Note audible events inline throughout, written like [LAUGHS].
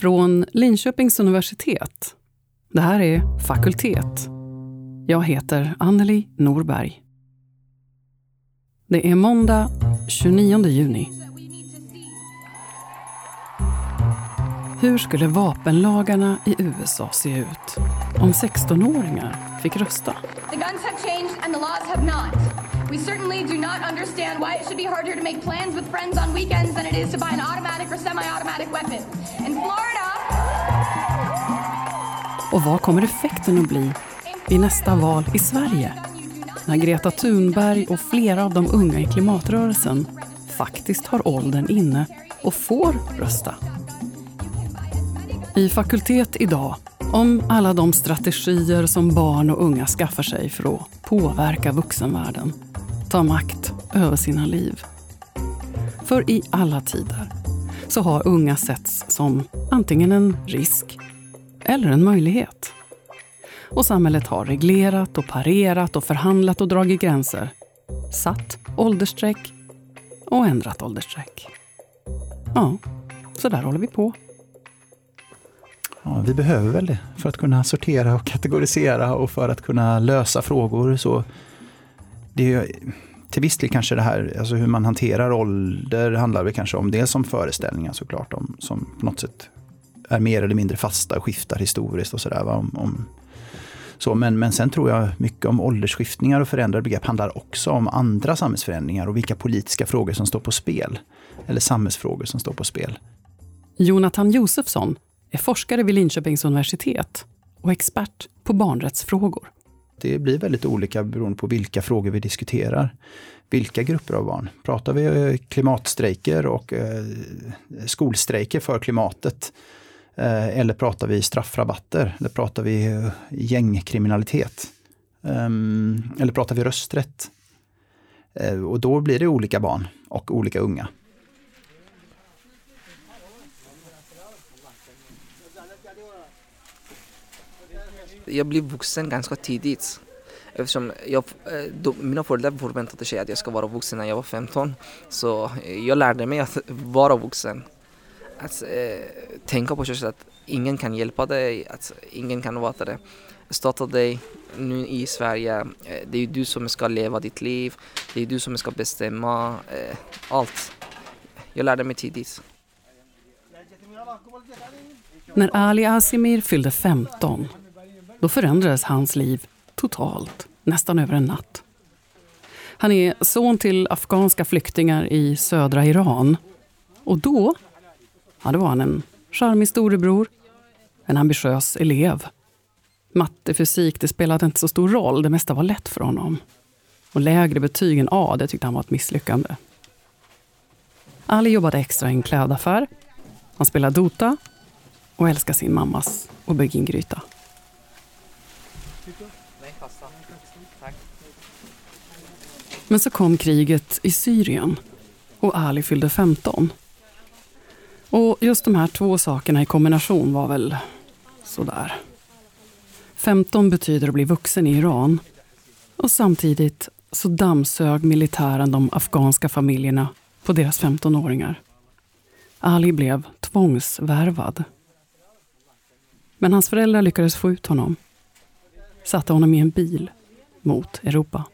Från Linköpings universitet. Det här är Fakultet. Jag heter Anneli Norberg. Det är måndag 29 juni. Hur skulle vapenlagarna i USA se ut om 16-åringar fick rösta? The guns have changed and the laws have not. We certainly do not understand why it should be harder to make plans with friends on weekends than it is to buy an automatic or semi-automatic weapon. In Florida... Och vad kommer effekten att bli vid nästa val i Sverige? När Greta Thunberg och flera av de unga i klimatrörelsen faktiskt har åldern inne och får rösta. I Fakultet idag om alla de strategier som barn och unga skaffar sig för att påverka vuxenvärlden, ta makt över sina liv. För i alla tider så har unga setts som antingen en risk eller en möjlighet. Och samhället har reglerat och parerat och förhandlat och dragit gränser. Satt åldersstreck och ändrat åldersstreck. Ja, så där håller vi på. Ja, vi behöver väl det för att kunna sortera och kategorisera och för att kunna lösa frågor. Så det är, till viss del kanske det här, alltså hur man hanterar ålder handlar väl kanske om dels om föreställningar såklart, om, som på något sätt är mer eller mindre fasta och skiftar historiskt och sådär. Om, om, så, men, men sen tror jag mycket om åldersskiftningar och förändrade begrepp handlar också om andra samhällsförändringar och vilka politiska frågor som står på spel. Eller samhällsfrågor som står på spel. Jonathan Josefsson är forskare vid Linköpings universitet och expert på barnrättsfrågor. Det blir väldigt olika beroende på vilka frågor vi diskuterar. Vilka grupper av barn? Pratar vi eh, klimatstrejker och eh, skolstrejker för klimatet? Eh, eller pratar vi straffrabatter? Eller pratar vi gängkriminalitet? Ehm, eller pratar vi rösträtt? Och då blir det olika barn och olika unga. Jag blev vuxen ganska tidigt. Eftersom jag, eh, då, mina föräldrar förväntade sig att jag ska vara vuxen när jag var 15. Så eh, jag lärde mig att vara vuxen. Att eh, tänka på sig att ingen kan hjälpa dig, att ingen kan vara det. Starta dig nu i Sverige. Eh, det är du som ska leva ditt liv. Det är du som ska bestämma eh, allt. Jag lärde mig tidigt. När Ali Asimir fyllde 15 då förändrades hans liv totalt, nästan över en natt. Han är son till afghanska flyktingar i södra Iran. Och då, ja, då var han en charmig storebror, en ambitiös elev. Matte, fysik, det spelade inte så stor roll. Det mesta var lätt för honom. Och lägre betyg än A, det tyckte han var ett misslyckande. Ali jobbade extra i en klädaffär. Han spelade Dota och älskade sin mammas auberginegryta. Men så kom kriget i Syrien och Ali fyllde 15. Och just de här två sakerna i kombination var väl sådär. 15 betyder att bli vuxen i Iran. Och samtidigt så dammsög militären de afghanska familjerna på deras 15-åringar. Ali blev tvångsvärvad. Men hans föräldrar lyckades få ut honom. Satte honom i en bil mot Europa.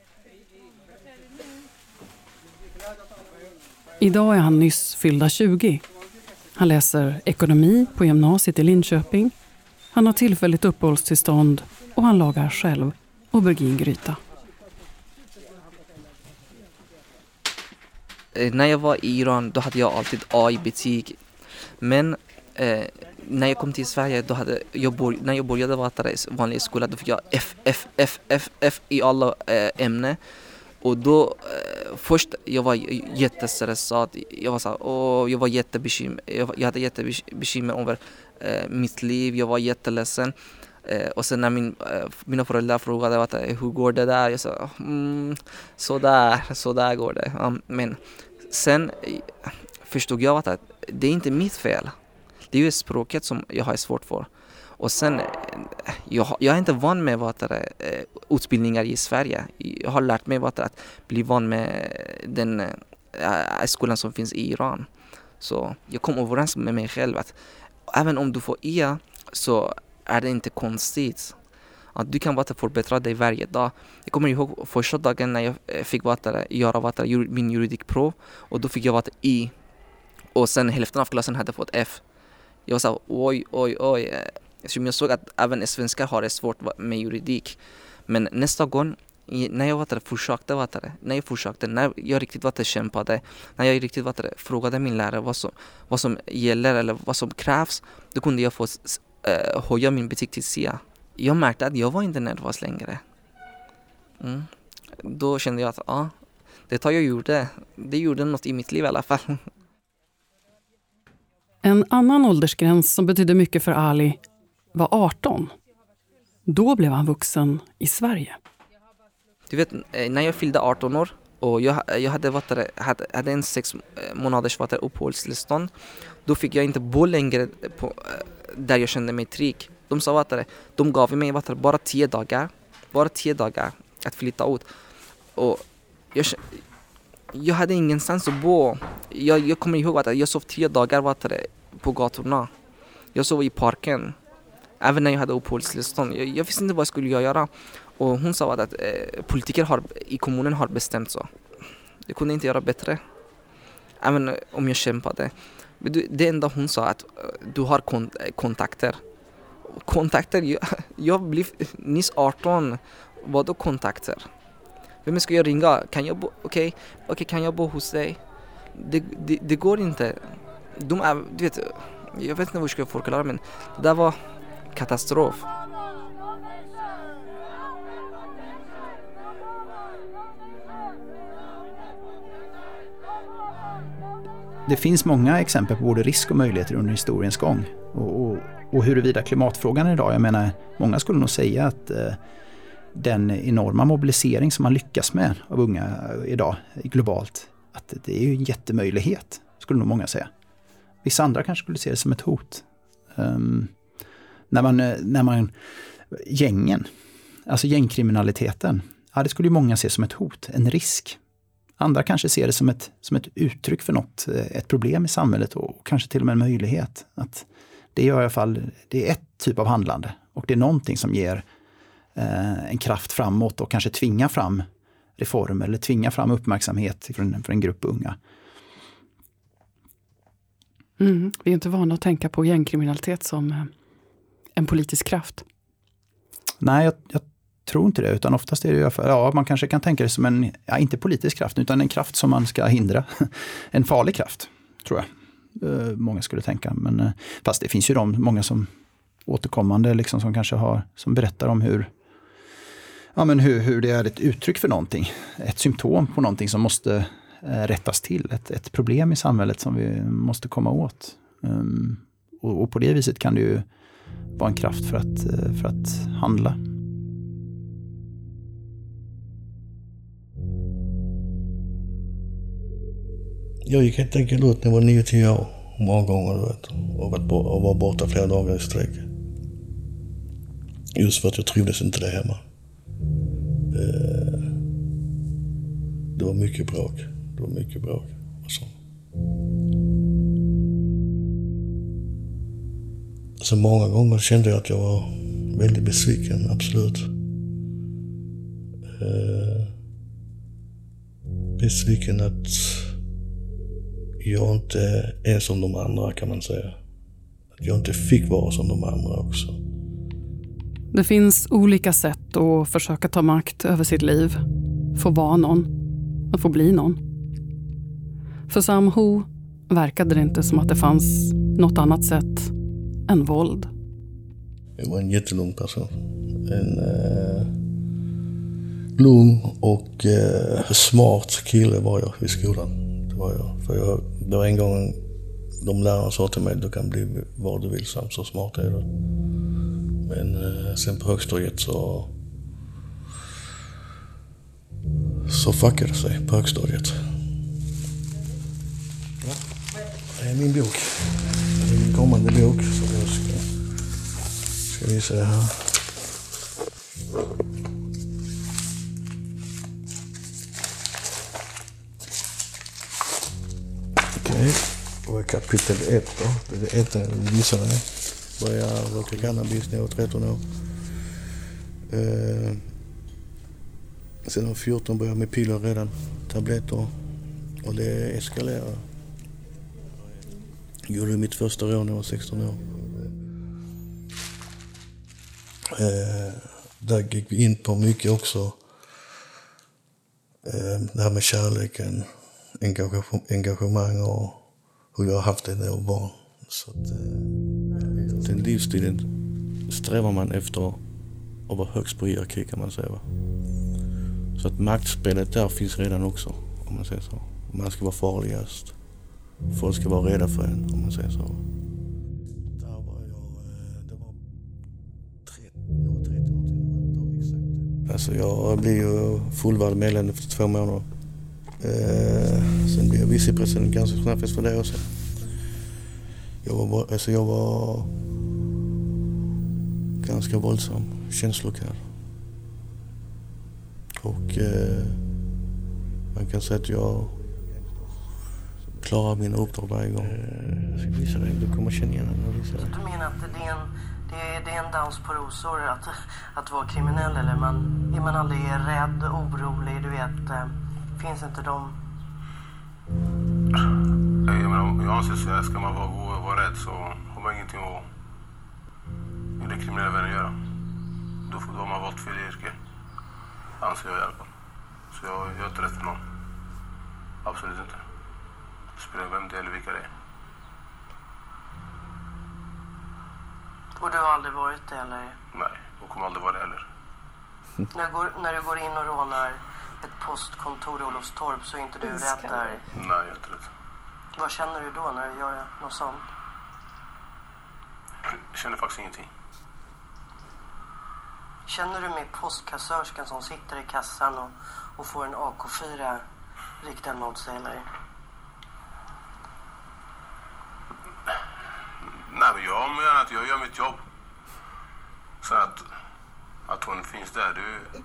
Idag är han nyss fyllda 20. Han läser ekonomi på gymnasiet i Linköping. Han har tillfälligt uppehållstillstånd och han lagar själv auberginegryta. Eh, när jag var i Iran då hade jag alltid A i betyg. Men eh, när jag kom till Sverige, då hade jag bor, när jag började vara i vanlig skola, då fick jag F, F, F, F, F i alla eh, ämnen. Och då eh, först jag var jättestressad. Jag var så här, jag var jättebekymrad. Jag, jag hade jättebekymmer över eh, mitt liv. Jag var jätteledsen. Eh, och sen när min, eh, mina föräldrar frågade eh, hur går det där? Jag sa mm, sådär, sådär går det. Um, men sen eh, förstod jag att det är inte mitt fel. Det är ju språket som jag har svårt för. Och sen, eh, jag, jag är inte van med vad det, eh, utbildningar i Sverige. Jag har lärt mig vad det, att bli van med den äh, skolan som finns i Iran. Så jag kom överens med mig själv att även om du får E så är det inte konstigt. Att du kan bara förbättra dig varje dag. Jag kommer ihåg första dagen när jag fick vara, göra vara, min juridikprov och då fick jag vara I. E. Och sen hälften av klassen hade fått F. Jag sa oj, oj, oj. Eftersom jag såg att även svenskar har det svårt med juridik. Men nästa gång när jag var där, försökte vara när jag försökte, när jag riktigt var kämpade, när jag riktigt var frågade min lärare vad som, vad som gäller eller vad som krävs, då kunde jag få äh, höja min betyg till C. Jag märkte att jag var inte nervös längre. Mm. Då kände jag att ja, det jag gjorde, det gjorde något i mitt liv i alla fall. En annan åldersgräns som betydde mycket för Ali var 18. Då blev han vuxen i Sverige. Du vet, eh, när jag fyllde 18 år och jag, jag hade, varit hade, hade en sex eh, månaders uppehållstillstånd. Då fick jag inte bo längre på, eh, där jag kände mig trygg. De sa att de gav mig vattare bara tio dagar, bara tio dagar att flytta ut. Och jag, jag hade ingenstans att bo. Jag, jag kommer ihåg att jag sov tio dagar vattare på gatorna. Jag sov i parken. Även när jag hade uppehållstillstånd. Jag, jag visste inte vad jag skulle göra. Och hon sa att eh, politiker har, i kommunen har bestämt så. Jag kunde inte göra bättre. Även om jag kämpade. Det enda hon sa att eh, du har kont eh, kontakter. Kontakter? Jag, [LAUGHS] jag blev nyss 18. Vadå kontakter? Vem ska jag ringa? Kan jag bo, okay, okay, kan jag bo hos dig? Det, det, det går inte. De är, du vet, jag vet inte hur jag ska förklara men det där var katastrof. det finns många exempel på både risk och möjligheter under historiens gång. Och, och, och huruvida klimatfrågan idag, jag menar, många skulle nog säga att eh, den enorma mobilisering som man lyckas med av unga eh, idag globalt, att det är ju en jättemöjlighet, skulle nog många säga. Vissa andra kanske skulle se det som ett hot. Um, när, man, eh, när man, gängen, alltså gängkriminaliteten, ja, det skulle ju många se som ett hot, en risk. Andra kanske ser det som ett, som ett uttryck för något, eh, ett problem i samhället och kanske till och med en möjlighet. Att det är i alla fall det är ett typ av handlande och det är någonting som ger eh, en kraft framåt och kanske tvingar fram reformer eller tvingar fram uppmärksamhet för en grupp unga. Mm, vi är inte vana att tänka på gängkriminalitet som eh, en politisk kraft. Nej, jag, jag tror inte det, utan oftast är det ju, ja man kanske kan tänka det som en, ja, inte politisk kraft, utan en kraft som man ska hindra. [LAUGHS] en farlig kraft, tror jag. Eh, många skulle tänka. Men, eh, fast det finns ju de, många som återkommande, liksom, som kanske har, som berättar om hur, ja, men hur, hur det är ett uttryck för någonting. Ett symptom på någonting som måste eh, rättas till. Ett, ett problem i samhället som vi måste komma åt. Um, och, och, på det viset kan det ju vara en kraft för att, eh, för att handla. Jag gick helt enkelt ut när jag var 9-10 år. Många gånger, du vet. Och, varit och var borta flera dagar i sträck. Just för att jag trivdes inte där hemma. Eh, det var mycket bråk. Det var mycket bråk. Alltså. Alltså många gånger kände jag att jag var väldigt besviken, absolut. Eh, besviken att jag inte är som de andra kan man säga. Att jag inte fick vara som de andra också. Det finns olika sätt att försöka ta makt över sitt liv. Få vara någon. Att få bli någon. För Sam Ho verkade det inte som att det fanns något annat sätt än våld. Jag var en jättelugn person. En eh, lugn och eh, smart kille var jag i skolan. Det var jag. För jag det var en gång de lärarna sa till mig, du kan bli vad du vill Sam, så smart är du. Men eh, sen på högstadiet så... Så fuckade det sig på högstadiet. Det är min bok. Det är min kommande bok ska visa se här. Och kapitel 1 då. Det är ett, missade jag. Började röka cannabis när jag var 13 år. Eh, sen var 14 började jag med piller redan. Tabletter. Och det eskalerade. Jag gjorde mitt första rån när jag var 16 år. Eh, där gick vi in på mycket också. Eh, det här med kärleken, engagemang och hur jag har haft det när jag var barn. Så att, eh, den livsstilen strävar man efter att vara högst på hierarki kan man säga. Va? Så att maktspelet där finns redan också, om man säger så. Man ska vara farligast. Folk ska vara rädda för en, om man säger så. Alltså jag blev ju fullvärdig medlem efter två månader. Eh, sen blev jag vicepresident ganska snabbt efter det också. Jag var, bara- alltså jag var ganska våldsam, känslokall. Och eh, man kan säga att jag klarar mina uppdrag varje gång. Eh, jag ska visa dig, du kommer känna igen den. Du menar att det är en, det är, det är en dans på rosor att, att vara kriminell eller man, är man aldrig rädd, orolig, du vet, eh, finns inte de... Jag, menar, jag anser så här, ska man vara, vara, vara rädd så har man ingenting att i den kriminella världen att göra. Då, får- då har man valt fel yrke. Anser jag i alla fall. Så jag, jag är inte rädd för någon. Absolut inte. Det spelar vem det är eller vilka det är. Och du har aldrig varit det eller? Nej, och kommer aldrig vara det heller. [LAUGHS] När, du går, när du går in och rånar ett postkontor i Olofstorp så är inte du rädd där. Nej, jag är inte rädd. Vad känner du då när du gör något sånt? Jag känner faktiskt ingenting. Känner du med postkassörskan som sitter i kassan och, och får en AK4 riktad mot sig eller? Nej, men jag menar mitt jobb. Så att, att hon finns där, det,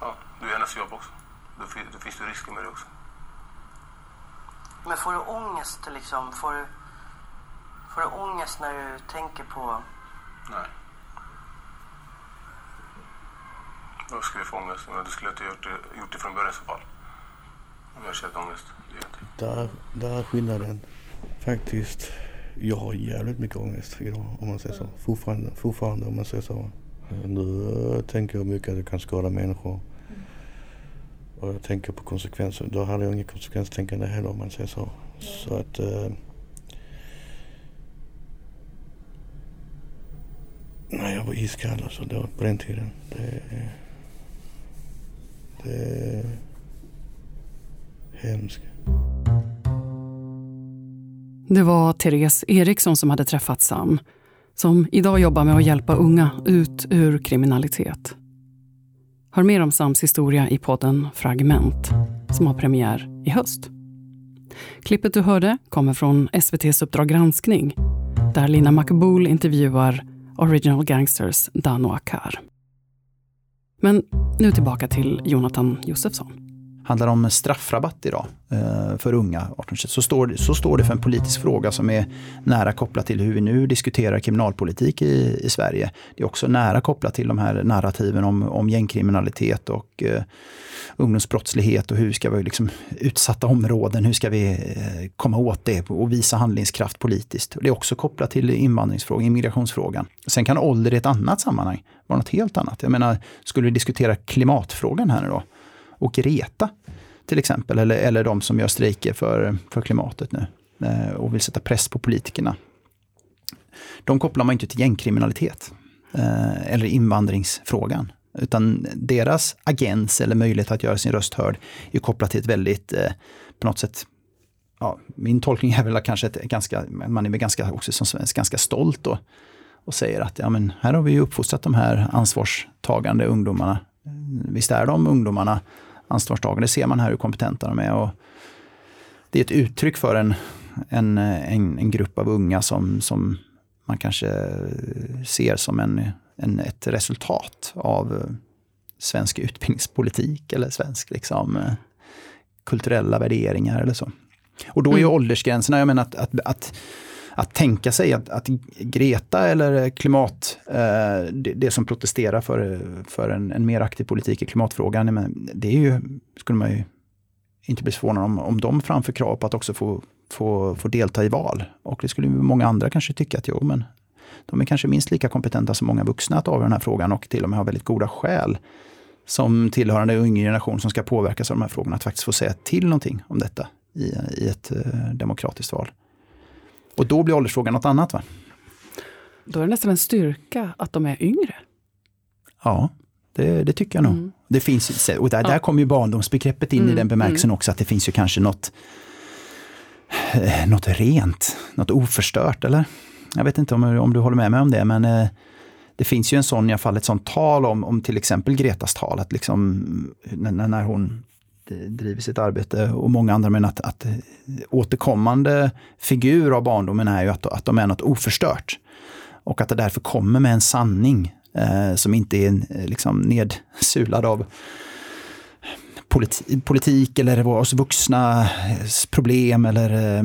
ja, det är hennes jobb också. Då, då finns det risker med det också. Men får du ångest liksom? Får du, får du ångest när du tänker på... Nej. Då skulle jag få ångest. Men då skulle jag inte gjort det, gjort det från början i så fall. Om jag känt ångest. Det gör jag inte. Där, där är skillnaden. Faktiskt, jag har jävligt mycket ångest idag om man säger så. Fortfarande, fortfarande om man säger så. Nu tänker jag mycket att det kan skada människor. Och jag tänker på konsekvenser. Då hade jag inget konsekvenstänkande heller om man säger så. Så att... Eh, nej, jag var iskall alltså då, på den tiden. Det, det är hemskt. Det var Therese Eriksson som hade träffat Sam, som idag jobbar med att hjälpa unga ut ur kriminalitet. Hör mer om Sams historia i podden Fragment, som har premiär i höst. Klippet du hörde kommer från SVTs Uppdrag granskning, där Lina Makbul intervjuar Original Gangsters Dano Akar. Men nu tillbaka till Jonathan Josefsson handlar om straffrabatt idag eh, för unga 18 så står, det- så står det för en politisk fråga som är nära kopplat till hur vi nu diskuterar kriminalpolitik i, i Sverige. Det är också nära kopplat till de här narrativen om, om gängkriminalitet och eh, ungdomsbrottslighet och hur ska vi liksom utsatta områden, hur ska vi eh, komma åt det och visa handlingskraft politiskt. Och det är också kopplat till invandringsfrågan, immigrationsfrågan. Sen kan ålder i ett annat sammanhang vara något helt annat. Jag menar, skulle vi diskutera klimatfrågan här nu då? Och Greta till exempel, eller, eller de som gör strejker för, för klimatet nu eh, och vill sätta press på politikerna. De kopplar man inte till gängkriminalitet eh, eller invandringsfrågan. Utan deras agens eller möjlighet att göra sin röst hörd är kopplat till ett väldigt, eh, på något sätt, ja, min tolkning är väl kanske ett ganska, man är väl ganska, också som svensk, ganska stolt då och säger att ja, men här har vi ju uppfostrat de här ansvarstagande ungdomarna. Visst är de ungdomarna ansvarstagande, ser man här hur kompetenta de är. Och det är ett uttryck för en, en, en, en grupp av unga som, som man kanske ser som en, en, ett resultat av svensk utbildningspolitik eller svensk liksom, kulturella värderingar eller så. Och då är Mm. åldersgränserna, jag menar att, att, att, att tänka sig att, att Greta eller klimat, eh, det, det som protesterar för, för en, en mer aktiv politik i klimatfrågan, men det är ju, skulle man ju inte bli förvånad om, om de framför krav på att också få, få, få delta i val. Och det skulle ju många andra kanske tycka att jo, men de är kanske minst lika kompetenta som många vuxna att avgöra den här frågan och till och med har väldigt goda skäl som tillhörande ung generation som ska påverkas av de här frågorna, att faktiskt få säga till någonting om detta i, i ett eh, demokratiskt val. Och då blir åldersfrågan något annat va? Då är det nästan en styrka att de är yngre. Ja, det, det tycker jag nog. Mm. Det finns, och där, Ja. där kommer ju barndomsbegreppet in i Mm, den bemärkelsen också, att det finns ju kanske något, eh, något rent, något oförstört, eller? Jag vet inte om, om du håller med mig om det, men eh, det finns ju en sån, i alla fall ett sånt tal om, om till exempel Gretas tal, att liksom när, när hon Eh, driver sitt arbete och många andra, men att, att eh, återkommande figur av barndomen är ju att, att de är något oförstört. Och att det därför kommer med en sanning eh, som inte är eh, liksom nedsulad av politi politik eller oss vuxnas problem eller eh,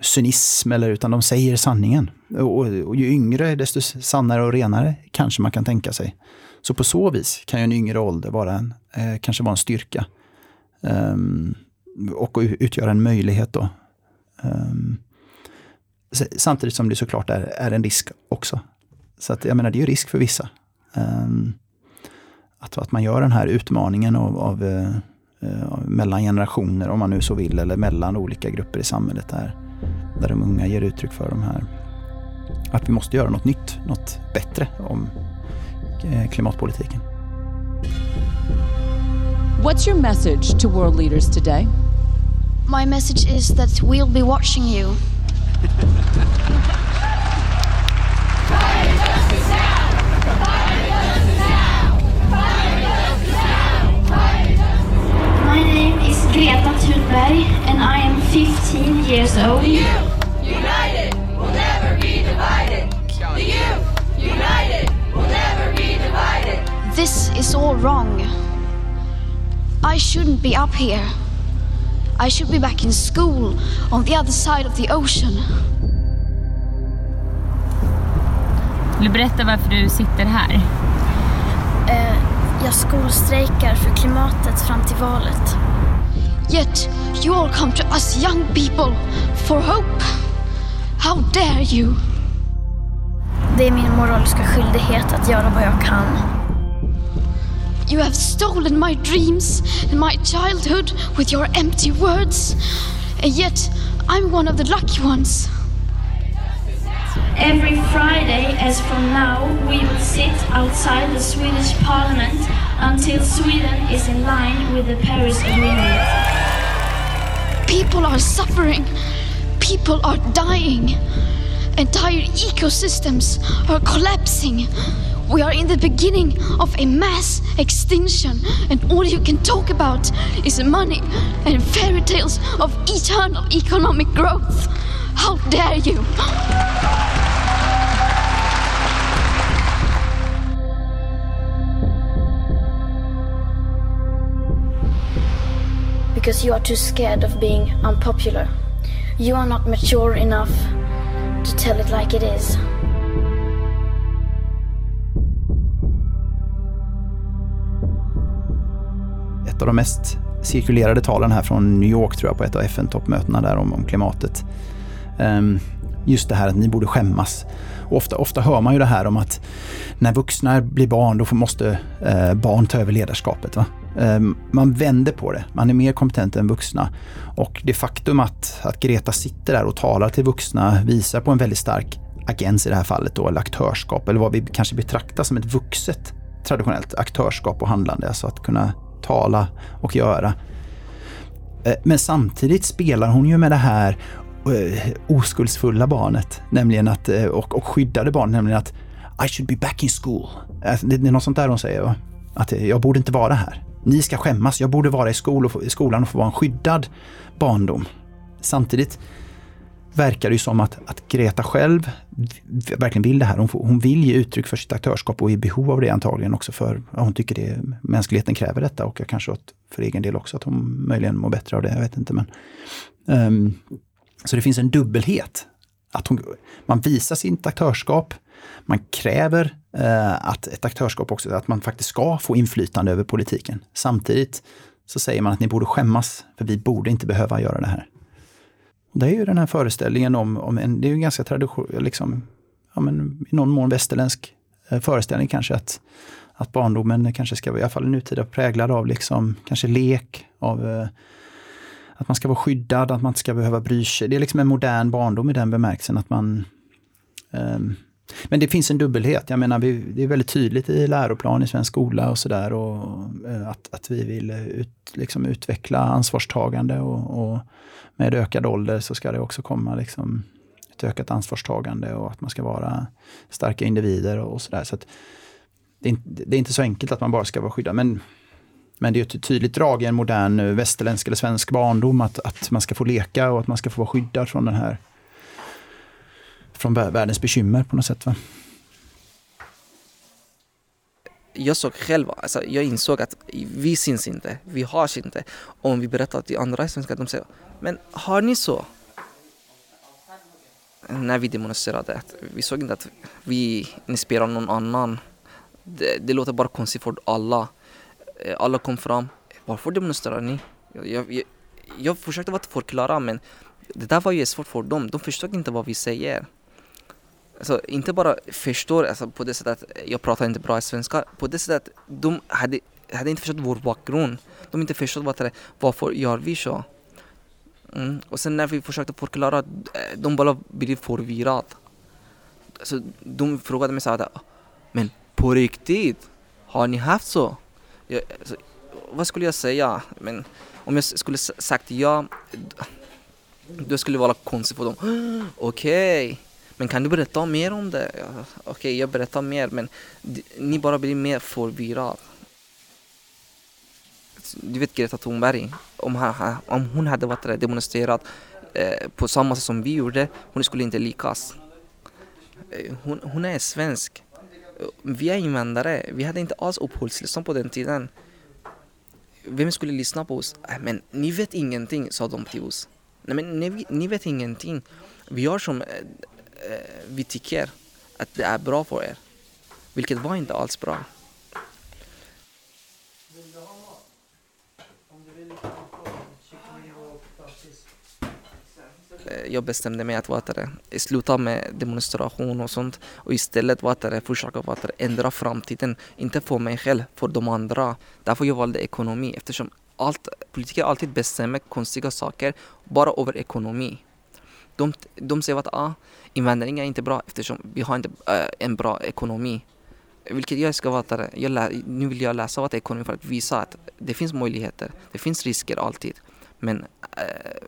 cynism, eller, utan de säger sanningen. Och, och ju yngre, desto sannare och renare kanske man kan tänka sig. Så på så vis kan ju en yngre ålder vara en, eh, kanske vara en styrka. Um, och utgöra en möjlighet då. Um, samtidigt som det såklart är, är en risk också. Så att, jag menar, det är ju risk för vissa. Um, att, att man gör den här utmaningen av, av, uh, av mellan generationer, om man nu så vill, eller mellan olika grupper i samhället där, där de unga ger uttryck för de här, att vi måste göra något nytt, något bättre om eh, klimatpolitiken. What's your message to world leaders today? My message is that we'll be watching you. My name is Greta Thunberg and I am 15 years old. The youth United will never be divided. The youth, united, will never be divided. This is all wrong. I shouldn't be up here. I should be back in school on the other side of the ocean. Vill du berätta varför du sitter här? Eh, jag skolstrejkar för klimatet fram till valet. Yet you all come to us young people for hope. How dare you? Det är min moraliska skyldighet att göra vad jag kan. You have stolen my dreams and my childhood with your empty words. And yet I'm one of the lucky ones. Every Friday, as from now, we will sit outside the Swedish parliament until Sweden is in line with the Paris Agreement. People are suffering. People are dying. Entire ecosystems are collapsing. We are in the beginning of a mass extinction, and all you can talk about is money and fairy tales of eternal economic growth. How dare you! Because you are too scared of being unpopular. You are not mature enough to tell it like it is. Ett av de mest cirkulerade talen här från New York tror jag på ett av FN-toppmötena där om, om klimatet. Um, just det här att ni borde skämmas. Och ofta, ofta hör man ju det här om att när vuxna blir barn då får- måste eh, barn ta över ledarskapet. Va? Ehm, man vänder på det, man är mer kompetent än vuxna. Och det faktum att, att Greta sitter där och talar till vuxna visar på en väldigt stark agens i det här fallet då, eller aktörskap, eller vad vi kanske betraktar som ett vuxet traditionellt aktörskap och handlande, alltså att kunna tala och göra. Eh, men samtidigt spelar hon ju med det här eh, oskuldsfulla barnet, nämligen att, eh, och, och skyddade barn, nämligen att I should be back in school. Alltså, det, är något sånt där hon säger, va? att jag borde inte vara här. Ni ska skämmas, jag borde vara i, skol och, få- i skolan och få vara en skyddad barndom. Samtidigt verkar det som att, att Greta själv verkligen vill det här. Hon, får, hon vill ge uttryck för sitt aktörskap och är i behov av det antagligen också för ja, hon tycker det, mänskligheten kräver detta och kanske för egen del också att hon möjligen mår bättre av det. Jag vet inte men Um, så det finns en dubbelhet. Att hon, man visar sitt aktörskap, man kräver eh, att ett aktörskap också, att man faktiskt ska få inflytande över politiken. Samtidigt så säger man att ni borde skämmas, för vi borde inte behöva göra det här. Och det är ju den här föreställningen om, om en, det är ju en ganska tradition, liksom, ja, men i någon mån västerländsk eh, föreställning kanske, att, att barndomen kanske ska vara, i alla fall nutida, präglad av liksom, kanske lek, av eh, att man ska vara skyddad, att man inte ska behöva bry sig. Det är liksom en modern barndom i den bemärkelsen att man um, men det finns en dubbelhet. Jag menar, vi, det är väldigt tydligt i läroplan i svensk skola och sådär eh, att, att vi vill ut, liksom utveckla ansvarstagande och, och, med ökad ålder så ska det också komma liksom ett ökat ansvarstagande och att man ska vara starka individer och, sådär. Så, så det, är, det är inte så enkelt att man bara ska vara skyddad. Men men det är ett tydligt drag i en modern eh, västerländsk eller svensk barndom att, att man ska få leka och att man ska få vara skyddad från den här från världens bekymmer på något sätt. Va? Jag såg själv, alltså jag insåg att vi syns inte, vi hörs inte. Om vi berättar till andra svenskar, de säger Men har ni så? När vi demonstrerade, vi såg inte att vi inspirerar någon annan. Det, det låter bara konstigt för alla. Eh, alla kom fram. Varför demonstrerar ni? Jag, jag, jag försökte vara förklara men det där var ju svårt för dem. De förstod inte vad vi säger. Alltså, inte bara förstår alltså, på det sättet att jag pratar inte bra svenska. På det sättet att de hade, hade inte förstått vår bakgrund. De inte förstått vad varför gör vi så. Mm. Och sen när vi försökte förklara, eh, de bara blev förvirrade. Alltså, de frågade mig såhär, men på riktigt, har ni haft så? jag, alltså, vad skulle jag säga? Men om jag skulle sagt ja, då skulle det vara konstigt för dem. [GASPS] Okej, okay men kan du berätta mer om det? Ja, Okej, okay, jag berättar mer, men ni bara blir mer förvirrade. Du vet Greta Thunberg, om, han, om hon hade varit demonstrerat eh, på samma sätt som vi gjorde, hon skulle inte lyckas. Eh, hon, hon är svensk vi är invandrare, vi hade inte alls uppehållstillstånd på den tiden. Vem skulle lyssna på oss? Äh, men ni vet ingenting, sa de till oss. Nej men ni, ni vet ingenting. Vi gör som eh, vi tycker att det är bra för er. Vilket var inte alls bra. Eh, jag bestämde mig att det, sluta med demonstration och sånt och istället det, försöka det, ändra framtiden. Inte för mig själv, för de andra. Därför jag valde ekonomi eftersom allt, politiker alltid bestämmer konstiga saker bara över ekonomi. De, de säger att ah, invandring är inte bra eftersom vi har inte äh, en bra ekonomi. Vilket jag ska vara jag lä, nu vill jag läsa vad ekonomi för att visa att det finns möjligheter. Det finns risker alltid. Men äh,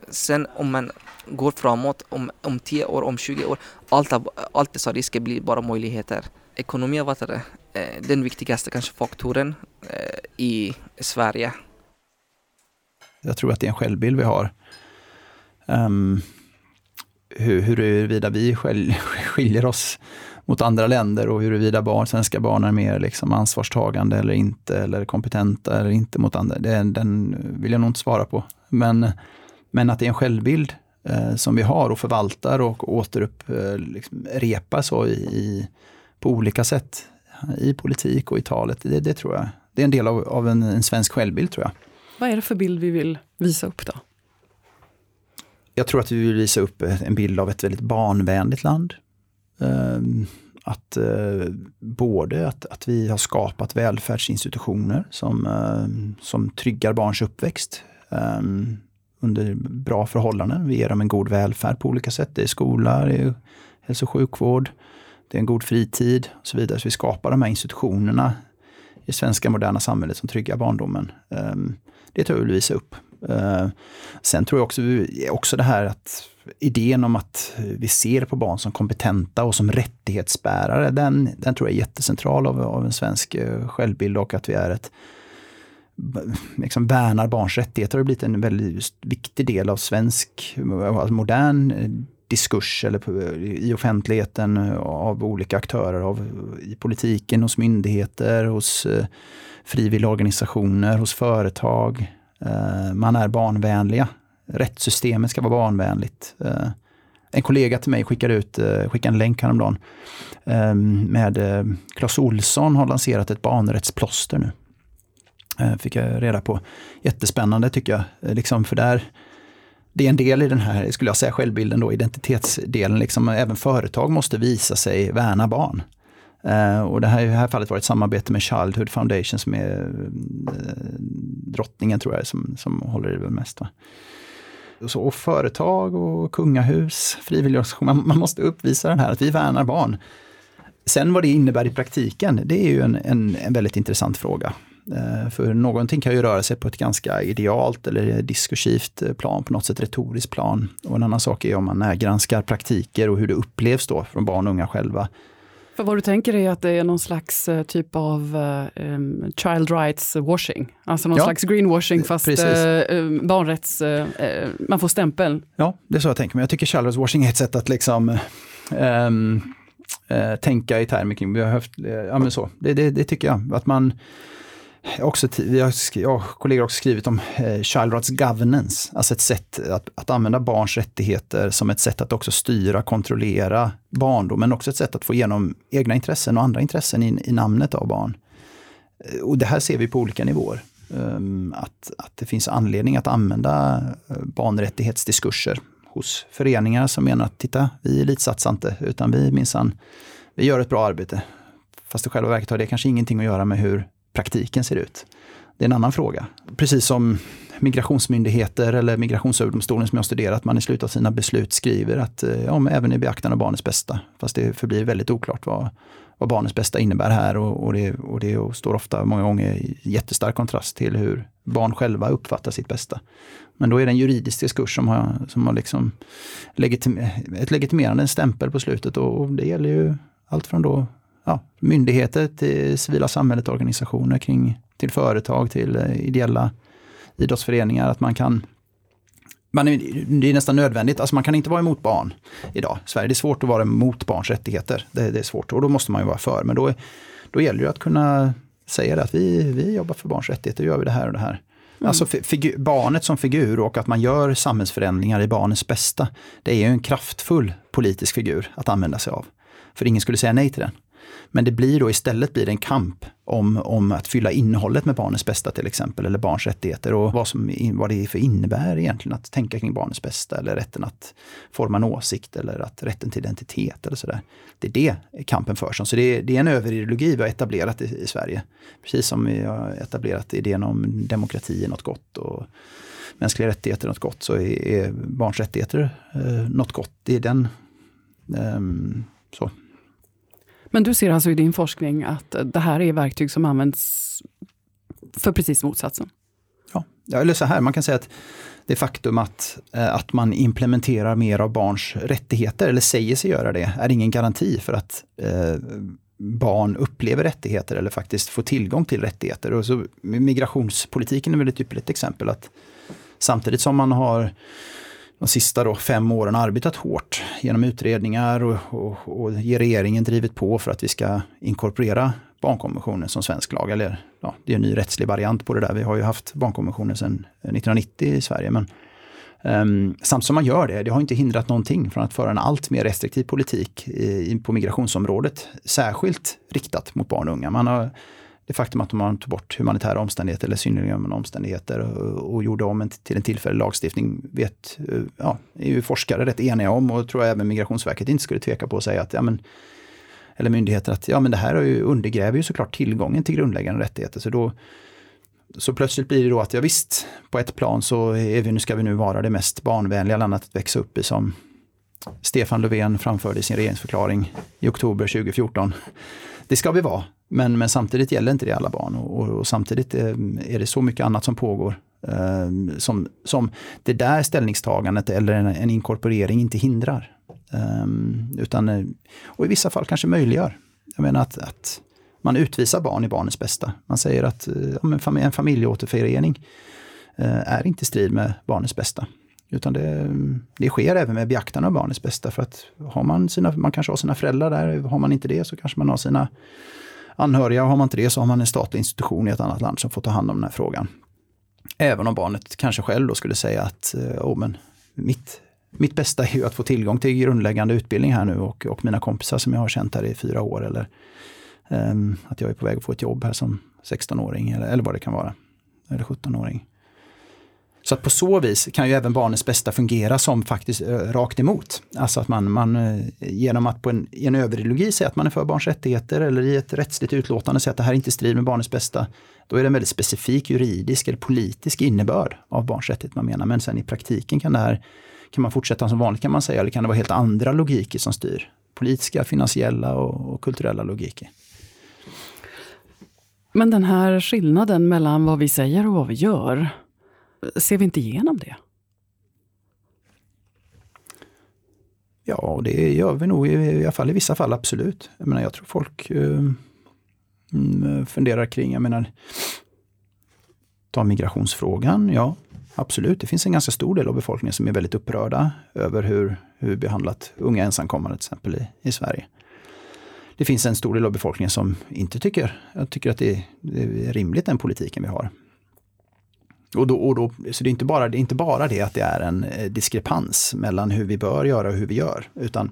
sen om man går framåt, om, om 10 år, om 20 år, allt, allt dessa risker blir bara möjligheter. Ekonomi har varit eh, den viktigaste kanske faktorn i Sverige. Jag tror att det är en självbild vi har. Um, hur, huruvida vi skiljer oss mot andra länder och huruvida barn, svenska barn är mer liksom ansvarstagande eller inte, eller kompetenta eller inte mot andra. Det, den vill jag nog inte svara på. Men, men att det är en självbild eh, som vi har och förvaltar och återupprepar eh, liksom, så i, i, på olika sätt i politik och i talet. Det, det tror jag. Det är en del av, av en, en, svensk självbild tror jag. Vad är det för bild vi vill visa upp då? Jag tror att vi vill visa upp eh, en bild av ett väldigt barnvänligt land. Ehm, att eh, både att, att vi har skapat välfärdsinstitutioner som, ehm, som tryggar barns uppväxt ehm, under bra förhållanden. Vi ger dem en god välfärd på olika sätt. Det är skola, det är hälso och sjukvård, det är en god fritid och så vidare. Så vi skapar de här institutionerna i det svenska moderna samhället som tryggar barndomen. Det tror jag vill visa upp. Eh, sen tror jag också, också det här att idén om att vi ser på barn som kompetenta och som rättighetsbärare, den, den tror jag är jättecentral av, av en svensk eh, självbild och att vi är ett liksom värnar barns rättigheter har blivit en väldigt viktig del av svensk alltså modern diskurs eller eh, i offentligheten av olika aktörer, av, i politiken, hos myndigheter, hos frivilligorganisationer, hos företag. Eh, man är barnvänliga. rättssystemet ska vara barnvänligt. Eh, en kollega till mig skickade ut eh, skickade en länk häromdagen eh, med eh, Clas Olsson har lanserat ett barnrättsplåster nu. Eh, fick jag reda på. Jättespännande tycker jag. Eh, liksom för där, det är en del i den här, skulle jag säga, självbilden då, identitetsdelen. Liksom, även företag måste visa sig värna barn. Uh, och det här, i det här fallet var ett samarbete med Childhood Foundation som är uh, drottningen tror jag som, som håller i det mest. Va? Så, och företag och kungahus, frivilligorganisationer, man, man måste uppvisa den här att vi värnar barn. Sen vad det innebär i praktiken, det är ju en, en, en väldigt intressant fråga. Uh, för någonting kan ju röra sig på ett ganska idealt eller diskursivt plan, på något sätt retoriskt plan. Och en annan sak är om man granskar praktiker och hur det upplevs då från barn och unga själva för vad du tänker är att det är någon slags uh, typ av um, child rights washing, alltså någon ja, slags greenwashing fast uh, barnrätts, uh, man får stämpel. Ja, det är så jag tänker, men jag tycker child rights washing är ett sätt att liksom um, tänka i termer kring, vi har haft, ja men så, det, det, det tycker jag, att man också, vi har, jag och kollegor också skrivit om eh, child rights governance, alltså ett sätt att, att använda barns rättigheter som ett sätt att också styra, kontrollera barndom, men också ett sätt att få igenom egna intressen och andra intressen i, i namnet av barn. Eh, och det här ser vi på olika nivåer. Um, att, att det finns anledning att använda eh, barnrättighetsdiskurser hos föreningar som menar att titta, vi elitsatsar inte, utan vi minsann, vi gör ett bra arbete. Fast i själva verket har det kanske ingenting att göra med hur praktiken ser ut. Det är en annan fråga. Precis som migrationsmyndigheter eller Migrationsöverdomstolen som jag studerat, man i slutet av sina beslut skriver att eh, ja, men även i beaktande av barnets bästa. Fast det förblir väldigt oklart vad, vad barnets bästa innebär här och, och, det, och det står ofta många gånger i jättestark kontrast till hur barn själva uppfattar sitt bästa. Men då är det en juridisk diskurs som har, som har liksom legitim, ett legitimerande stämpel på slutet och det gäller ju allt från då ja, myndigheter, till civila samhället, organisationer kring, till företag, till eh, ideella idrottsföreningar. Att man kan man är, det är nästan nödvändigt, alltså man kan inte vara emot barn idag. Sverige, det är svårt att vara emot barns rättigheter. Det, det är svårt och då måste man ju vara för. Men då, då gäller det att kunna säga det att vi, vi jobbar för barns rättigheter, gör vi det här och det här. Mm. Alltså figur, barnet som figur och att man gör samhällsförändringar i barnets bästa. Det är ju en kraftfull politisk figur att använda sig av. För ingen skulle säga nej till den. Men det blir då istället blir det en kamp om, om att fylla innehållet med barnets bästa till exempel, eller barns rättigheter och vad, som, vad det är för innebär egentligen att tänka kring barnets bästa eller rätten att forma en åsikt eller att rätten till identitet eller sådär. Det är det kampen förs om. Så det är, det är en överideologi vi har etablerat i, i Sverige. Precis som vi har etablerat idén om demokrati är något gott och mänskliga rättigheter något gott så är, är barns rättigheter eh, något gott. Det är den Eh, så. Men du ser alltså i din forskning att eh, det här är verktyg som används för precis motsatsen? Ja, eller så här, man kan säga att det faktum att, eh, att man implementerar mer av barns rättigheter, eller säger sig göra det, är ingen garanti för att eh, barn upplever rättigheter eller faktiskt får tillgång till rättigheter. Och så, migrationspolitiken är väl ett ypperligt exempel. att Samtidigt som man har de sista då, fem åren arbetat hårt genom utredningar och, och, och regeringen drivit på för att vi ska inkorporera barnkonventionen som svensk lag. Eller ja, det är en ny rättslig variant på det där. Vi har ju haft barnkonventionen sedan 1990 i Sverige. Men ehm, um, samtidigt som man gör det, det har inte hindrat någonting från att föra en allt mer restriktiv politik i, på migrationsområdet. Särskilt riktat mot barn och unga. Man har det faktum att man tog bort humanitära omständigheter eller synnerliga omständigheter och, och gjorde om en, till en tillfällig lagstiftning vet, eh, ja, är ju forskare rätt eniga om och tror jag även Migrationsverket inte skulle tveka på att säga att ja, men, eller myndigheter att ja men det här är ju, undergräver ju såklart tillgången till grundläggande rättigheter. Så, då, så plötsligt blir det då att ja visst, på ett plan så är vi, nu ska vi nu vara det mest barnvänliga landet att växa upp i som Stefan Löfven framförde i sin regeringsförklaring i oktober 2014. Det ska vi vara, men, men samtidigt gäller inte det alla barn och, och, och samtidigt är, är, det så mycket annat som pågår. Eh, som, som det där ställningstagandet eller en, en inkorporering inte hindrar. Eh, utan, eh, och i vissa fall kanske möjliggör. Jag menar att, att man utvisar barn i barnets bästa. Man säger att eh, ja, en familjeåterförening eh, är inte i strid med barnets bästa. Utan det, det sker även med beaktande av barnets bästa. För att har man, sina, man kanske har sina föräldrar där, har man inte det så kanske man har sina anhöriga. Har man inte det så har man en statlig institution i ett annat land som får ta hand om den här frågan. Även om barnet kanske själv då skulle säga att oh, men mitt, mitt bästa är ju att få tillgång till grundläggande utbildning här nu och, och mina kompisar som jag har känt här i fyra år. Eller um, att jag är på väg att få ett jobb här som 16-åring eller, eller vad det kan vara. Eller 17-åring. Så att på så vis kan ju även barnets bästa fungera som faktiskt eh, rakt emot. Alltså att man, man eh, genom att på en, i en överideologi säga att man är för barns rättigheter eller i ett rättsligt utlåtande säga att det här inte strider med barnets bästa. Då är det en väldigt specifik juridisk eller politisk innebörd av barns rättigheter man menar. Men sen i praktiken kan det här, kan man fortsätta som vanligt kan man säga, eller kan det vara helt andra logiker som styr? Politiska, finansiella och, och kulturella logiker. Men den här skillnaden mellan vad vi säger och vad vi gör, ser vi inte igenom det? Ja, det gör vi nog i alla fall i vissa fall, absolut. Jag, menar, jag tror folk eh, mm, eh, funderar kring, jag menar, ta migrationsfrågan, ja absolut. Det finns en ganska stor del av befolkningen som är väldigt upprörda över hur, hur behandlat unga ensamkommande till exempel i, i Sverige det finns en stor del av befolkningen som inte tycker, jag tycker att det, det är rimligt den politiken vi har. Och då, och då, så det är, inte bara, det är inte bara det att det är en eh, diskrepans mellan hur vi bör göra och hur vi gör, utan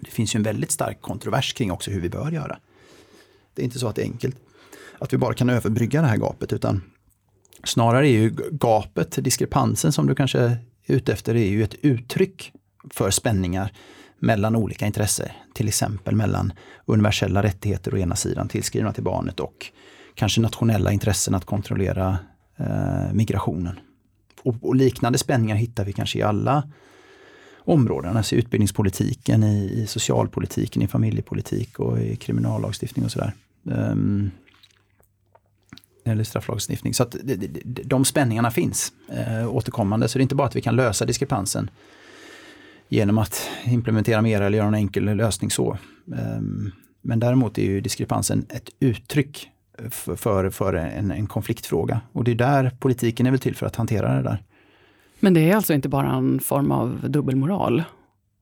det finns ju en väldigt stark kontrovers kring också hur vi bör göra. Det är inte så att det är enkelt att vi bara kan överbrygga det här gapet, utan snarare är ju gapet, diskrepansen som du kanske är ute efter, är ju ett uttryck för spänningar mellan olika intressen. Till exempel mellan universella rättigheter å ena sidan tillskrivna till barnet och kanske nationella intressen att kontrollera Eh, migrationen. Och, och, liknande spänningar hittar vi kanske i alla områden, alltså i utbildningspolitiken, i, i socialpolitiken, i familjepolitik och i kriminallagstiftning och sådär. Um, eller strafflagstiftning. Så att de, de, de spänningarna finns eh, återkommande. Så det är inte bara att vi kan lösa diskrepansen genom att implementera mer eller göra en enkel lösning så. Ehm, men däremot är ju diskrepansen ett uttryck för, för en, en konfliktfråga. Och det är där politiken är väl till för att hantera det där. Men det är alltså inte bara en form av dubbelmoral?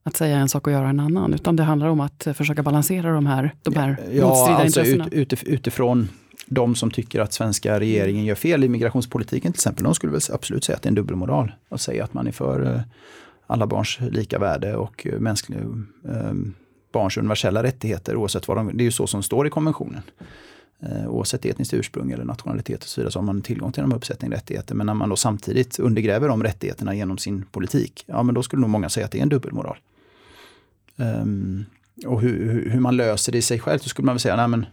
Att säga en sak och göra en annan, utan det handlar om att försöka balansera de här, de här ja, motstridiga alltså intressena? Ut, ut, utifrån de som tycker att svenska regeringen gör fel i migrationspolitiken till exempel, de skulle väl absolut säga att det är en dubbelmoral. Och säga att man är för eh, alla barns lika värde och mänskliga, eh, barns universella rättigheter oavsett vad de, det är ju så som står i konventionen. Eh, oavsett etniskt ursprung eller nationalitet och så vidare så har man tillgång till de uppsättning rättigheter. Men när man då samtidigt undergräver de rättigheterna genom sin politik, ja men då skulle nog många säga att det är en dubbelmoral. Um, och hur, hur, man löser det i sig själv, så skulle man väl säga, nej men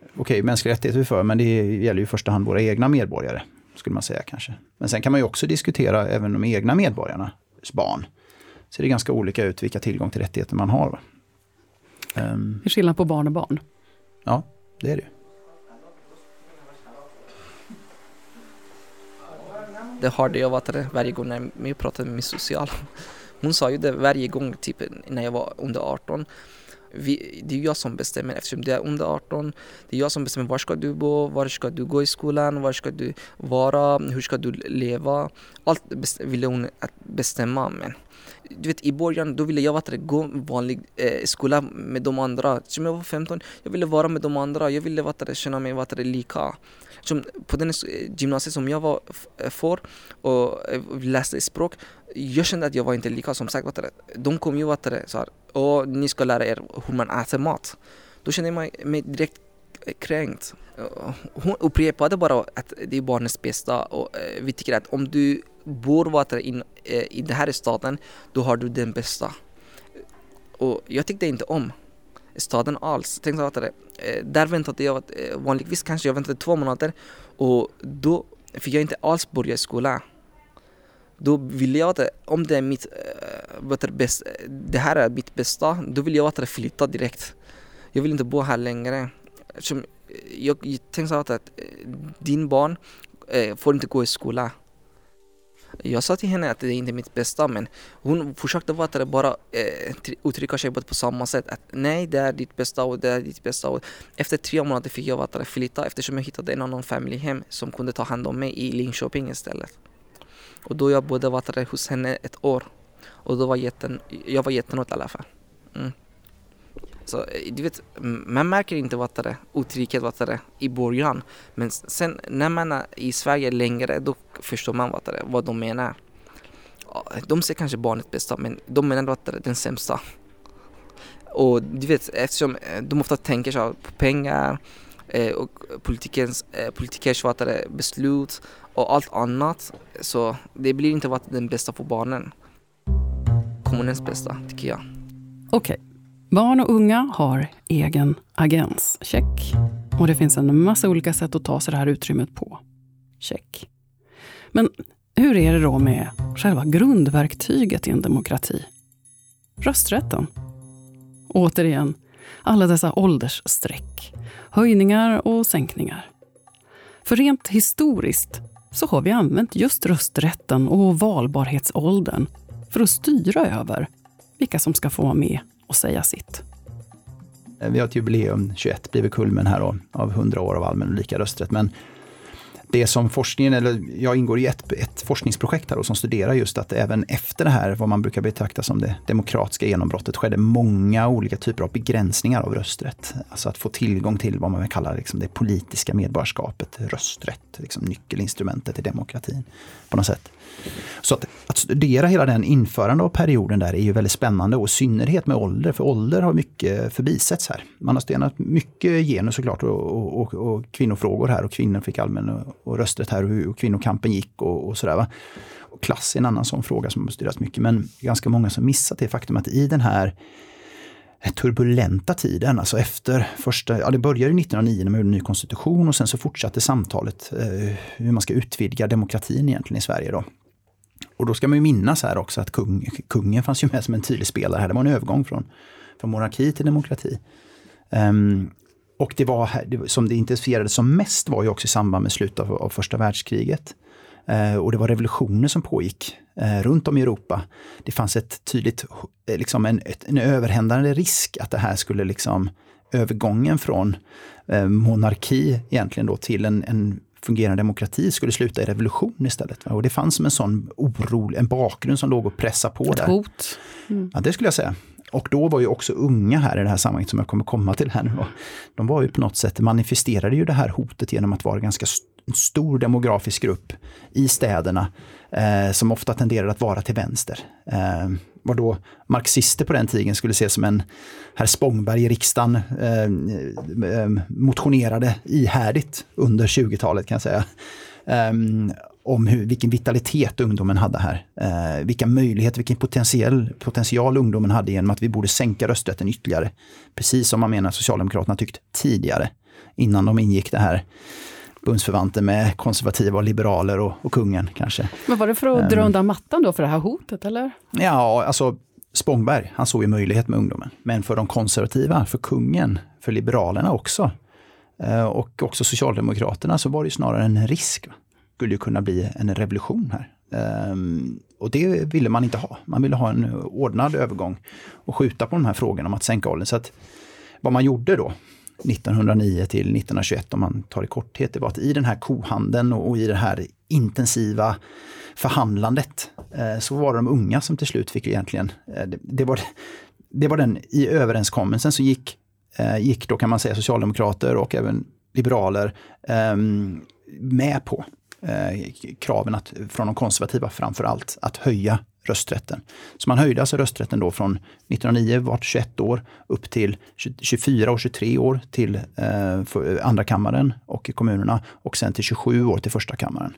okej, okay, mänskliga rättigheter är vi för, men det gäller ju i första hand våra egna medborgare, skulle man säga kanske. Men sen kan man ju också diskutera även de egna medborgarna barn. Ser det ganska olika ut vilka tillgång till rättigheter man har. Um, det är skillnad på barn och barn. Ja, det är det. Det hörde jag var varje gång när jag pratade med min social. Hon sa ju det varje gång typ när jag var under 18 vi, det är jag som bestämmer eftersom du är under 18. Det är jag som bestämmer var ska du bo, var ska du gå i skolan, var ska du vara, hur ska du leva. Allt ville hon bestämma. Men du vet i början då ville jag vara gå vanlig eh, skola med de andra. Som jag var 15, jag ville vara med de andra. Jag ville vara känna mig vara lika. Som på den gymnasiet som jag var för eh, och eh, läste språk, jag kände att jag var inte lika. Som sagt, de kom ju vara så här, och ni ska lära er hur man äter mat. Då kände jag mig, direkt eh, kränkt. Hon upprepade bara att det är barnets bästa och vi tycker att om du bor vara in, eh, i den här staden, då har du den bästa. Och jag tyckte inte om staden alls. Tänkte att det, eh, där väntade jag, eh, vanligtvis kanske jag väntade två månader och då fick jag inte alls börja i skolan. Då vill jag att om det är mitt, äh, bäst, eh, det här är mitt bästa, då vill jag att flytta direkt. Jag vill inte bo här längre. Som, jag, jag tänkte att, att din barn äh, får inte gå i skola. Jag sa till henne att det är inte mitt bästa men hon försökte vara bara eh, uttrycka sig på samma sätt. Att nej, det är ditt bästa och det är ditt bästa. Och efter tre månader fick jag vara flytta eftersom jag hittade en annan familjehem som kunde ta hand om mig i Linköping istället. Och då jag bodde vara hos henne ett år. Och då var jätten, jag var jättenöjd i alla fall. Mm. Så eh, du vet, man märker inte vad det är, otrygghet vad det är i början. Men sen när man är i Sverige längre, då förstår man vad det är, vad de menar. De ser kanske barnet bästa, men de menar att det är den sämsta. Och du vet, eftersom eh, de ofta tänker så på pengar eh, och politikens, politikers vad det är, beslut och allt annat. Så det blir inte vad den bästa för barnen. Kommunens bästa, tycker jag. Okej, barn och unga har egen agens. Check. Och det finns en massa olika sätt att ta sig det här utrymmet på. Check. Men hur är det då med själva grundverktyget i en demokrati? Rösträtten. Återigen, alla dessa åldersstreck. Höjningar och sänkningar. För rent historiskt så har vi använt just rösträtten och valbarhetsåldern för att styra över vilka som ska få vara med och säga sitt. Eh, vi har ett jubileum, 21 blir kulmen här då, av 100 år av allmän och lika rösträtt. Men det som forskningen, eller jag ingår i ett, ett forskningsprojekt här då, som studerar just att även efter det här, vad man brukar betrakta som det demokratiska genombrottet, skedde många olika typer av begränsningar av rösträtt. Alltså att få tillgång till vad man vill kalla liksom det politiska medborgarskapet, rösträtt, liksom nyckelinstrumentet i demokratin på något sätt. Så att, att studera hela den införande av perioden där är ju väldigt spännande och i synnerhet med ålder, för ålder har mycket förbisetts här. Man har stenat mycket genus såklart och, och, och, och kvinnofrågor här och kvinnor fick allmän och, och rösträtt här och hur kvinnokampen gick och, och sådär. Va? Och klass är en annan sån fråga som har studerats mycket men ganska många som missat det faktum att i den här turbulenta tiden, alltså efter första, ja det började 1909 när man gjorde en ny konstitution och sen så fortsatte samtalet eh, hur man ska utvidga demokratin egentligen i Sverige då. Och då ska man ju minnas här också att kung, kungen fanns ju med som en tydlig spelare här. Det var en övergång från, från monarki till demokrati. Um, och det var det, som det intensifierades som mest var ju också i samband med slutet av, av första världskriget. Eh, och det var revolutioner som pågick eh, runt om i Europa. Det fanns ett tydligt, eh, liksom en, en överhändande risk att det här skulle liksom övergången från monarki egentligen då till en, en fungerande demokrati skulle sluta i revolution istället. Och det fanns som en sån oro, en bakgrund som låg och pressade på Ett där. hot. Mm. Ja, det skulle jag säga. Och då var ju också unga här i det här sammanhanget som jag kommer komma till här nu. De var ju på något sätt, manifesterade ju det här hotet genom att vara ganska stor demografisk grupp i städerna eh, som ofta tenderar att vara till vänster. Eh, vad då marxister på den tiden skulle se som en herr Spångberg i riksdagen eh, eh motionerade ihärdigt under 20-talet kan jag säga. Eh, om hur, vilken vitalitet ungdomen hade här. Eh, vilka möjligheter, vilken potentiell, potential ungdomen hade genom att vi borde sänka rösträtten ytterligare. Precis som man menar Socialdemokraterna tyckt tidigare, innan de ingick det här bundsförvanten med konservativa och liberaler och, och kungen kanske. Men var det för att dra Ehm. undan mattan då för det här hotet eller? Ja, alltså Spångberg, han såg ju möjlighet med ungdomen. Men för de konservativa, för kungen, för liberalerna också eh, och också Socialdemokraterna så var det snarare en risk. Va? skulle ju kunna bli en revolution här. Ehm, och det ville man inte ha. Man ville ha en ordnad övergång och skjuta på de här frågorna om att sänka åldern. Så att vad man gjorde då 1909 till 1921 om man tar i korthet, det var att i den här kohandeln och, och i det här intensiva förhandlandet eh, så var det de unga som till slut fick egentligen, eh, det, det, var, det var den i överenskommelsen så gick, eh, gick då kan man säga socialdemokrater och även liberaler ehm, med på eh, kraven att, från de konservativa framför allt att höja rösträtten. Så man höjde alltså rösträtten då från 1909 vart 21 år upp till 24 och 23 år till eh, eh, andra kammaren och kommunerna och sen till 27 år till första kammaren.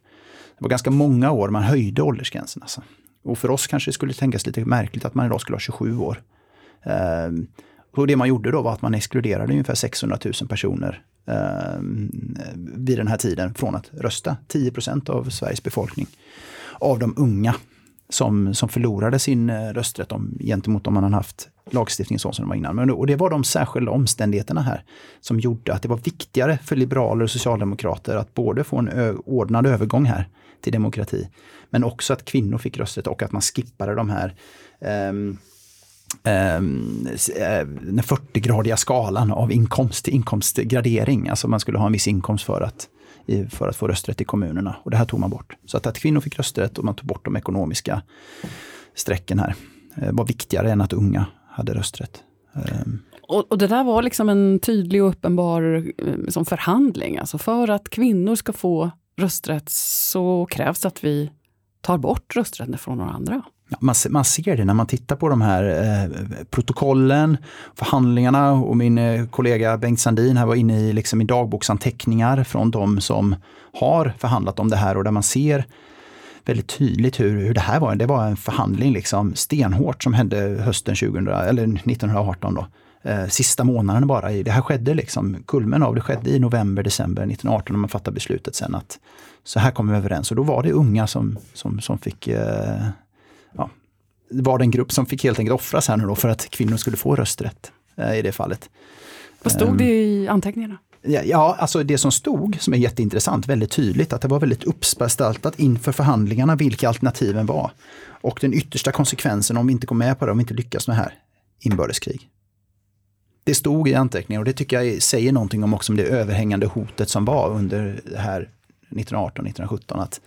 Det var ganska många år man höjde åldersgränsen. Alltså. Och för oss kanske det skulle tänkas lite märkligt att man idag skulle ha 27 år. Eh, och det man gjorde då var att man exkluderade ungefär 600 000 personer eh, vid den här tiden från att rösta. 10 procent av Sveriges befolkning. Av de unga som, som förlorade sin eh, rösträtt om, gentemot om man hade haft lagstiftning så som det var innan. Men, och det var de särskilda omständigheterna här som gjorde att det var viktigare för liberaler och socialdemokrater att både få en ö, ordnad övergång här till demokrati, men också att kvinnor fick rösträtt och att man skippade de här um, den 40-gradiga skalan av inkomst till inkomstgradering. Alltså man skulle ha en viss inkomst för att, för att få rösträtt i kommunerna. Och det här tog man bort. Så att, att kvinnor fick rösträtt och man tog bort de ekonomiska strecken här eh, var viktigare än att unga hade rösträtt. Ehm. Och, och, det där var liksom en tydlig och uppenbar liksom förhandling. Alltså för att kvinnor ska få rösträtt så krävs att vi tar bort rösträtten från några andra. Man, man ser det när man tittar på de här eh, protokollen, förhandlingarna och min eh, kollega Bengt Sandin här var inne i, liksom, i dagboksanteckningar från de som har förhandlat om det här och där man ser väldigt tydligt hur, hur det här var. Det var en förhandling liksom stenhårt som hände hösten 2000, eller 1918. Då. Eh, sista månaden bara. Det här skedde liksom, kulmen av det skedde i november, december 1918 när man fattade beslutet sen att så här kom vi överens. Och då var det unga som, som, som fick eh, var den grupp som fick helt enkelt offras här nu då för att kvinnor skulle få rösträtt eh, i det fallet. Vad stod det i anteckningarna? Ja, ja, alltså det som stod, som är jätteintressant, väldigt tydligt, att det var väldigt uppspaltat inför förhandlingarna vilka alternativen var. Och den yttersta konsekvensen om vi inte går med på det, om vi inte lyckas med det här, inbördeskrig. Det stod i anteckningar och det tycker jag säger någonting om också om det överhängande hotet som var under det här 1918-1917. Att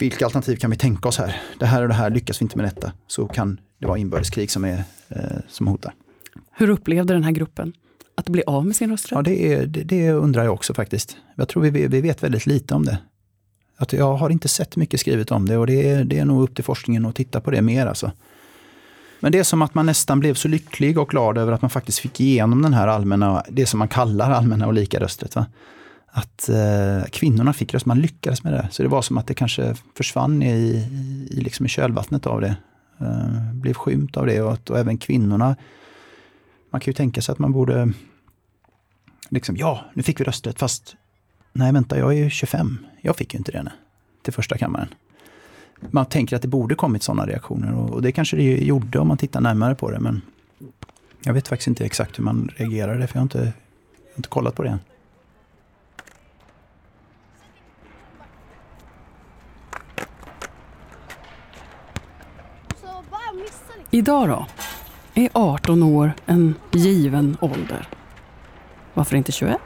vilka alternativ kan vi tänka oss här? Det här och det här, lyckas vi inte med detta så kan det vara inbördeskrig som, är, eh, som hotar. Hur upplevde den här gruppen att bli av med sin rösträtt? Ja, det, är, det, det undrar jag också faktiskt. Jag tror vi, vi vet väldigt lite om det. Att jag har inte sett mycket skrivet om det och det är, det är nog upp till forskningen att titta på det mer. Alltså. Men det är som att man nästan blev så lycklig och glad över att man faktiskt fick igenom den här allmänna, det som man kallar allmänna och lika rösträtt. Va? Att eh, kvinnorna fick röst, man lyckades med det. Så det var som att det kanske försvann i, i, liksom i kölvattnet av det. Eh, blev skymt av det och, att, och även kvinnorna. Man kan ju tänka sig att man borde, liksom, ja, nu fick vi rösträtt fast nej vänta, jag är ju 25. Jag fick ju inte det till första kammaren man tänker att det borde kommit sådana reaktioner och, och det kanske det gjorde om man tittar närmare på det. Men jag vet faktiskt inte exakt hur man reagerade för jag har inte, jag har inte kollat på det än. Idag då? Är 18 år en given ålder? Varför inte 21?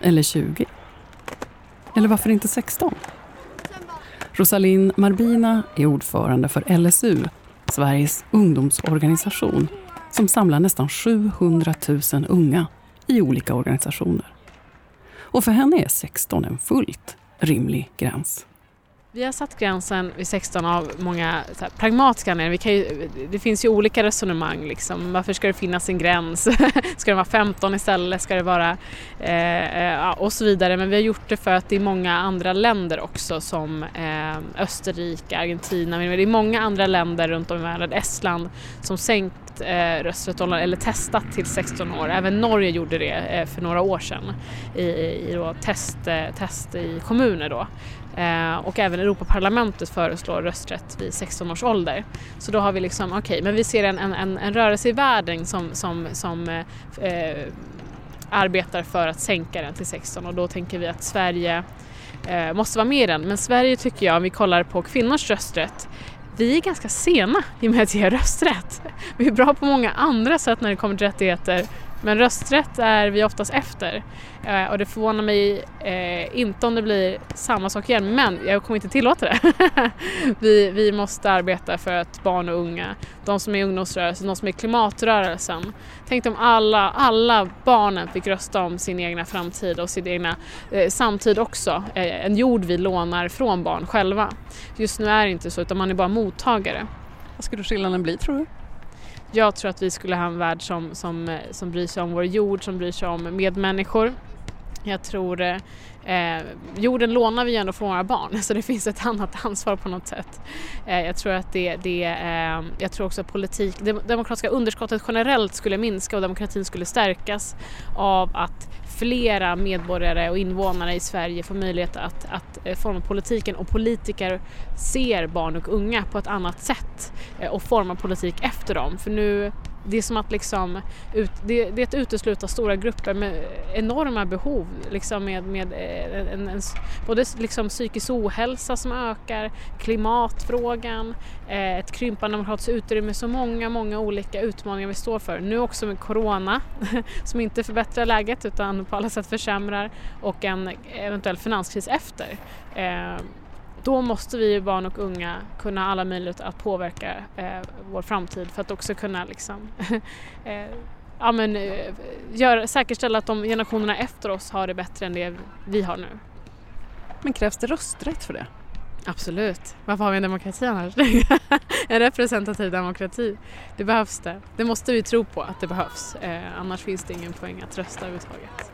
Eller 20? Eller varför inte 16? Rosalind Marbina är ordförande för LSU, Sveriges ungdomsorganisation, som samlar nästan 700 000 unga i olika organisationer. Och för henne är 16 en fullt rimlig gräns. Vi har satt gränsen vid 16 av många här, pragmatiska anledningar. det finns ju olika resonemang. Liksom. Varför ska det finnas en gräns? [LAUGHS] ska det vara 15 istället? Ska det vara... Eh, eh, och så vidare. Men vi har gjort det för att det är många andra länder också som eh, Österrike, Argentina. Men det är många andra länder runt om i världen, Estland, som sänkt eh, rösträttsåldern eller testat till 16 år. Även Norge gjorde det eh, för några år sedan i, i då test, eh, test i kommuner. Då. Eh, och även Europaparlamentet föreslår rösträtt vid 16 års ålder. Så då har vi liksom, okej, okay, men vi ser en, en, en rörelse i världen som, som, som eh, eh arbetar för att sänka den till 16 och då tänker vi att Sverige eh, måste vara med i den. Men Sverige tycker jag, om vi kollar på kvinnors rösträtt, vi är ganska sena i med att ge rösträtt. Vi är bra på många andra sätt när det kommer till rättigheter men rösträtt är vi oftast efter eh, och det förvånar mig eh, inte om det blir samma sak igen men jag kommer inte tillåta det. [LAUGHS] vi, vi måste arbeta för att barn och unga, de som är i ungdomsrörelsen, de som är i klimatrörelsen. Tänk om alla, alla barnen fick rösta om sin egna framtid och sin egna eh, samtid också. En jord vi lånar från barn själva. Just nu är det inte så utan man är bara mottagare. Vad skulle skillnaden bli tror du? Jag tror att vi skulle ha en värld som, som, eh, som bryr sig om vår jord, som bryr sig om medmänniskor. Jag tror eh, eh jorden lånar vi ju ändå från våra barn [LAUGHS] så det finns ett annat ansvar på något sätt. Eh, jag tror att det, det eh, jag tror också att politik, det demokratiska underskottet generellt skulle minska och demokratin skulle stärkas av att flera medborgare och invånare i Sverige får möjlighet att, att eh, forma politiken och politiker ser barn och unga på ett annat sätt eh, och formar politik efter dem. För nu det är som att liksom, ut, det, det, är att utesluta stora grupper med enorma behov, liksom med, med eh, en, en, både liksom psykisk ohälsa som ökar, klimatfrågan, eh, ett krympande demokratiskt utrymme, så många, många olika utmaningar vi står för. Nu också med Corona [LAUGHS] som inte förbättrar läget utan på alla sätt försämrar och en eventuell finanskris efter. Eh, då måste vi barn och unga kunna alla möjligheter att påverka eh, vår framtid för att också kunna liksom, [LAUGHS] eh, ja, men, eh, gör, säkerställa att de generationerna efter oss har det bättre än det vi har nu. Men krävs det rösträtt för det? Absolut. Varför har vi en demokrati annars? [LAUGHS] en representativ demokrati. Det behövs det. Det måste vi tro på att det behövs. Eh, annars finns det ingen poäng att rösta överhuvudtaget.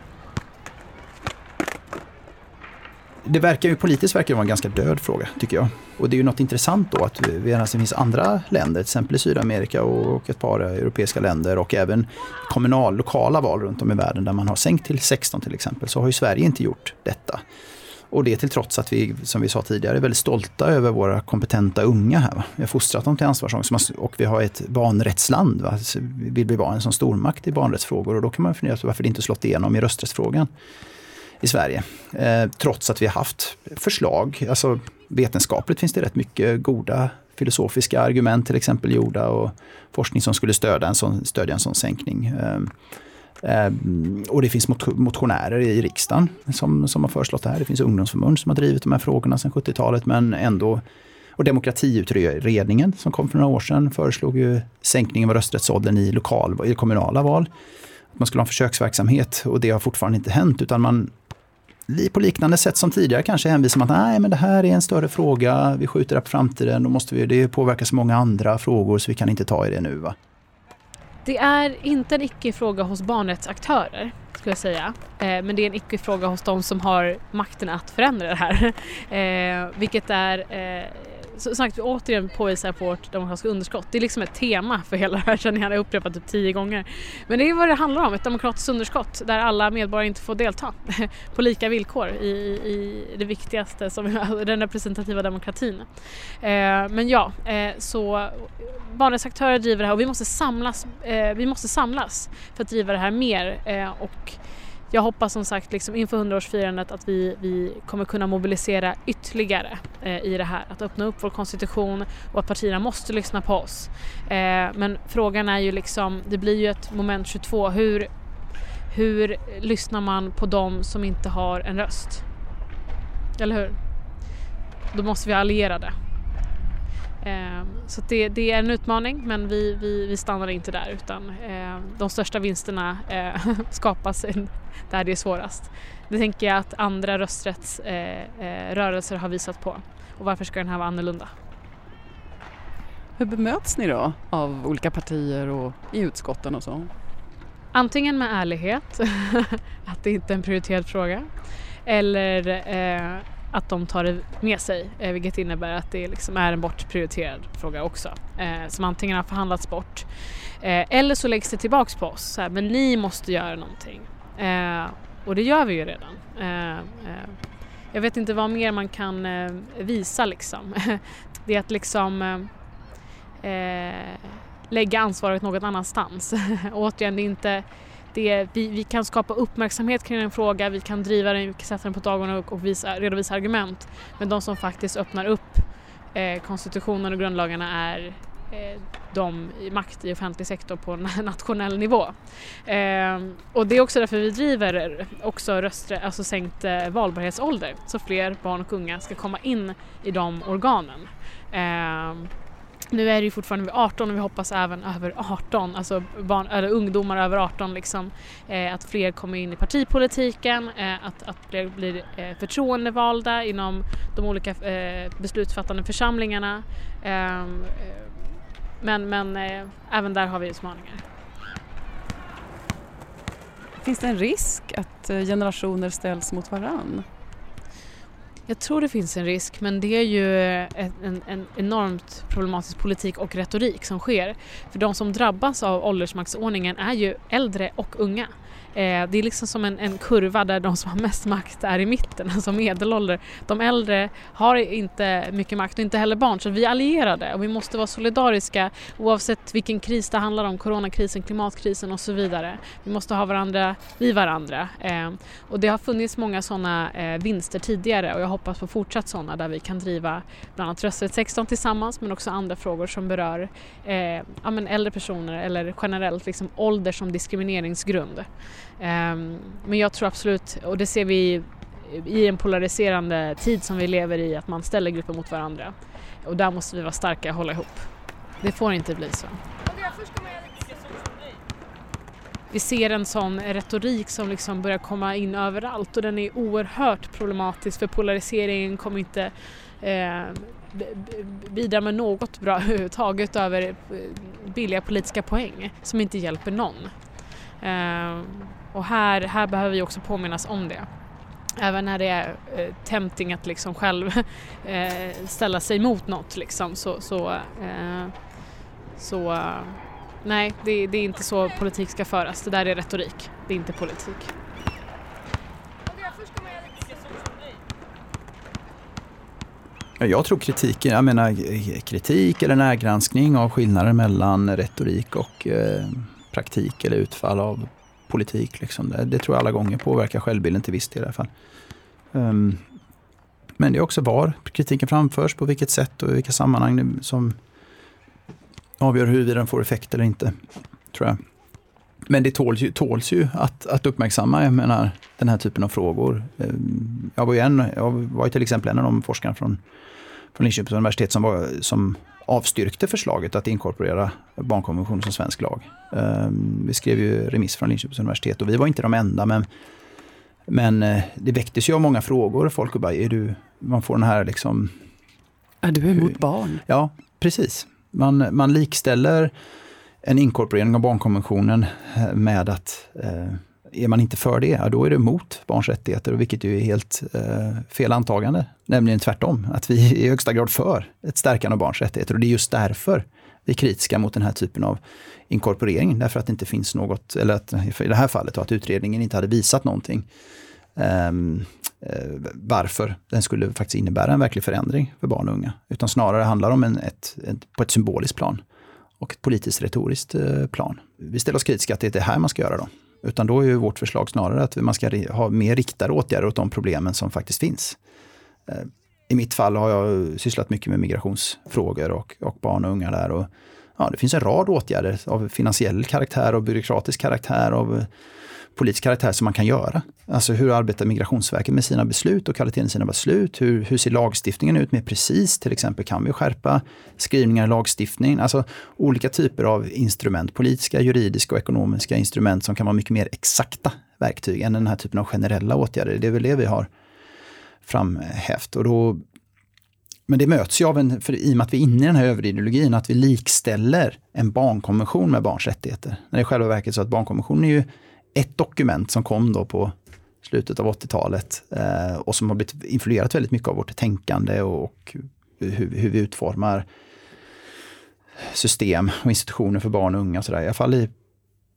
Det verkar ju politiskt verkar det vara en ganska död fråga, tycker jag. Och det är ju något intressant då att vi, det finns andra länder, till exempel i Sydamerika och ett par europeiska länder och även kommunal, lokala val runt om i världen där man har sänkt till 16 till exempel, så har ju Sverige inte gjort detta. Och det till trots att vi, som vi sa tidigare, är väldigt stolta över våra kompetenta unga här. Va? Vi har fostrat dem till ansvarsångest och vi har ett barnrättsland. Va? Så vi vill vara en sån stormakt i barnrättsfrågor och då kan man fundera på varför det inte slått igenom i rösträttsfrågan i Sverige. Eh, trots att vi har haft förslag, alltså vetenskapligt finns det rätt mycket goda filosofiska argument till exempel gjorda och forskning som skulle stödja en sån, stödja en sån sänkning. Eh, och det finns motionärer i riksdagen som, som har föreslått det här. Det finns ungdomsförbund som har drivit de här frågorna sedan 70-talet men ändå och Demokratiutredningen som kom för några år sedan föreslog ju sänkning av rösträttsåldern i, lokal, i kommunala val. Man skulle ha en försöksverksamhet och det har fortfarande inte hänt utan man på liknande sätt som tidigare kanske hänvisar man att nej men det här är en större fråga, vi skjuter det på framtiden, då måste vi, det påverkar så många andra frågor så vi kan inte ta i det nu. Va? Det är inte en icke-fråga hos barnrättsaktörer skulle jag säga. Eh, men det är en icke-fråga hos de som har makten att förändra det här. [LAUGHS] Eh, vilket är eh, som sagt, vi återigen påvisar på vårt demokratiska underskott. Det är liksom ett tema för hela det här känner jag, har upprepat typ tio gånger. Men det är vad det handlar om, ett demokratiskt underskott där alla medborgare inte får delta [LAUGHS] på lika villkor i, i det viktigaste, som [LAUGHS] alltså den representativa demokratin. Eh, men ja, eh, så barnrättsaktörer driver det här och vi måste samlas, eh, vi måste samlas för att driva det här mer eh, och jag hoppas som sagt liksom inför 100-årsfirandet att vi, vi kommer kunna mobilisera ytterligare eh, i det här. Att öppna upp vår konstitution och att partierna måste lyssna på oss. Eh, men frågan är ju liksom, det blir ju ett moment 22. Hur, hur lyssnar man på dem som inte har en röst? Eller hur? Då måste vi alliera allierade. Eh, så det, det, är en utmaning men vi, vi, vi stannar inte där utan eh, de största vinsterna eh, [LAUGHS] skapas där det är svårast. Det tänker jag att andra rösträttsrörelser har visat på. Och varför ska den här vara annorlunda? Hur bemöts ni då av olika partier och i utskotten och så? Antingen med ärlighet, [LAUGHS] att det inte är en prioriterad fråga, eller eh, att de tar det med sig, eh, vilket innebär att det liksom är en bortprioriterad fråga också, eh, som antingen har förhandlats bort eh, eller så läggs det tillbaks på oss, så här, men ni måste göra någonting. Eh, och det gör vi ju redan. Eh, eh, jag vet inte vad mer man kan eh, visa liksom. [LAUGHS] det är att liksom eh, lägga ansvaret någon annanstans. [LAUGHS] Återigen, det är inte det, vi, vi, kan skapa uppmärksamhet kring en fråga, vi kan driva den, vi kan sätta den på dagordningen och, och visa, redovisa argument. Men de som faktiskt öppnar upp eh, konstitutionen och grundlagarna är eh, de i makt i offentlig sektor på [LAUGHS] nationell nivå. Eh, och det är också därför vi driver också röstre, alltså sänkt eh, valbarhetsålder så fler barn och unga ska komma in i de organen. Ehm, nu är det ju fortfarande vid 18 och vi hoppas även över 18, alltså barn, eller ungdomar över 18 liksom, eh, att fler kommer in i partipolitiken, eh, att, att fler blir eh, förtroendevalda inom de olika eh, beslutsfattande församlingarna. Ehm, eh, men men eh, även där har vi utmaningar. Finns det en risk att eh, generationer ställs mot varann? Jag tror det finns en risk men det är ju en, en, enormt problematisk politik och retorik som sker. För de som drabbas av åldersmaktsordningen är ju äldre och unga. Eh, det är liksom som en, en, kurva där de som har mest makt är i mitten, [LAUGHS] alltså medelålder. De äldre har inte mycket makt och inte heller barn så vi är allierade och vi måste vara solidariska oavsett vilken kris det handlar om, coronakrisen, klimatkrisen och så vidare. Vi måste ha varandra i varandra eh, och det har funnits många sådana eh, vinster tidigare och jag hoppas på fortsatt sådana där vi kan driva bland annat rösträtt 16 tillsammans men också andra frågor som berör eh, ja, äldre personer eller generellt liksom ålder som diskrimineringsgrund. Ehm, men jag tror absolut, och det ser vi i en polariserande tid som vi lever i, att man ställer grupper mot varandra. Och där måste vi vara starka och hålla ihop. Det får inte bli så. vi ser en sån retorik som liksom börjar komma in överallt och den är oerhört problematisk för polariseringen kommer inte eh, bidra med något bra [LAUGHS] överhuvudtaget över eh, billiga politiska poäng som inte hjälper någon. Eh, och här, här behöver vi också påminnas om det. Även när det är eh, tempting att liksom själv [LAUGHS] eh, ställa sig mot något liksom så, så, eh, så nej, det, det, är inte så politik ska föras. Det där är retorik, det är inte politik. Jag tror kritiken, jag menar eh, eh, kritik eller närgranskning av skillnader mellan retorik och eh, praktik eller utfall av politik. Liksom. Det, det, tror jag alla gånger påverkar självbilden till viss del i alla fall. Um, men det är också var kritiken framförs, på vilket sätt och i vilka sammanhang som avgör huruvida den får effekt eller inte. tror jag. Men det tåls ju, tåls ju att, att uppmärksamma jag menar, den här typen av frågor. Ehm, jag var, ju en, jag var till exempel en av de forskarna från, från Linköpings universitet som, var, som avstyrkte förslaget att inkorporera barnkonventionen som svensk lag. Ehm, vi skrev ju remiss från Linköpings universitet och vi var inte de enda men, men eh, det väcktes ju av många frågor. Folk bara, är du, man får den här liksom... Är du emot barn? Ja, precis. Man, man likställer en inkorporering av barnkonventionen eh, med att eh, är man inte för det, då är det emot barns rättigheter, vilket ju är helt eh, fel antagande. Nämligen tvärtom, att vi är i högsta grad för ett stärkande av barns rättigheter. Och det är just därför vi är kritiska mot den här typen av inkorporering. Därför att det inte finns något, eller att, i det här fallet, att utredningen inte hade visat någonting. Um, uh, varför den skulle faktiskt innebära en verklig förändring för barn och unga. Utan snarare handlar om en, ett, ett, på ett symboliskt plan och ett politiskt retoriskt uh, plan. Vi ställer oss kritiska att det är det här man ska göra då. Utan då är ju vårt förslag snarare att man ska ha mer riktade åtgärder åt de problemen som faktiskt finns. Eh, I mitt fall har jag sysslat mycket med migrationsfrågor och, och barn och unga där. Och, ja, det finns en rad åtgärder av finansiell karaktär och byråkratisk karaktär, av politisk karaktär som man kan göra. Alltså hur arbetar Migrationsverket med sina beslut och kvaliteten i sina beslut? Hur, hur ser lagstiftningen ut mer precis? Till exempel kan vi skärpa skrivningar i lagstiftningen? Alltså olika typer av instrument, politiska, juridiska och ekonomiska instrument som kan vara mycket mer exakta verktyg än den här typen av generella åtgärder. Det är väl det vi har framhävt. Och då, men det möts ju av en, för i och med att vi är inne i den här överideologin, att vi likställer en barnkonvention med barns rättigheter. När det är själva verket så att barnkonventionen är ju ett dokument som kom då på slutet av 80-talet eh, och som har blivit influerat väldigt mycket av vårt tänkande och hur, hur vi utformar system och institutioner för barn och unga. Så där. I alla fall i,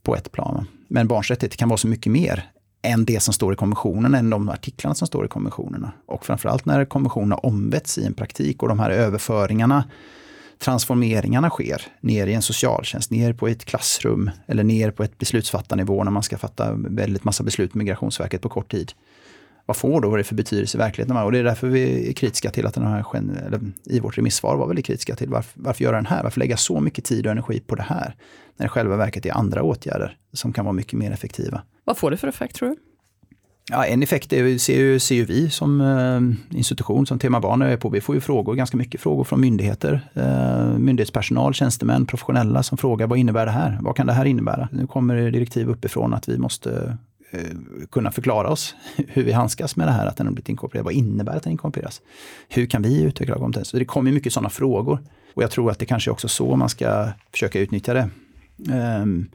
på ett plan. Men barns rättigheter kan vara så mycket mer än det som står i konventionen, än de artiklarna som står i konventionerna. Och framförallt när konventionerna omvätts i en praktik och de här överföringarna transformeringarna sker ner i en socialtjänst, ner på ett klassrum eller ner på ett beslutsfattarnivå när man ska fatta väldigt massa beslut med Migrationsverket på kort tid. Vad får då det för betydelse i verkligheten? Och det är därför vi är kritiska till att den här, eller i vårt remissvar var väldigt kritiska till varför, varför göra den här? Varför lägga så mycket tid och energi på det här? När det själva verket är andra åtgärder som kan vara mycket mer effektiva. Vad får det för effekt tror du? Ja, en effekt är, ser, ju, ser ju vi som eh, institution, som Tema Barn är på. Vi får ju frågor, ganska mycket frågor från myndigheter. Eh, myndighetspersonal, tjänstemän, professionella som frågar vad innebär det här? Vad kan det här innebära? Nu kommer det direktiv uppifrån att vi måste eh, kunna förklara oss [LAUGHS] hur vi handskas med det här att den har blivit inkorporerad. Vad innebär att den inkorporeras? Hur kan vi utveckla kompetens? Så det kommer mycket sådana frågor. Och jag tror att det kanske också är så man ska försöka utnyttja det. Um,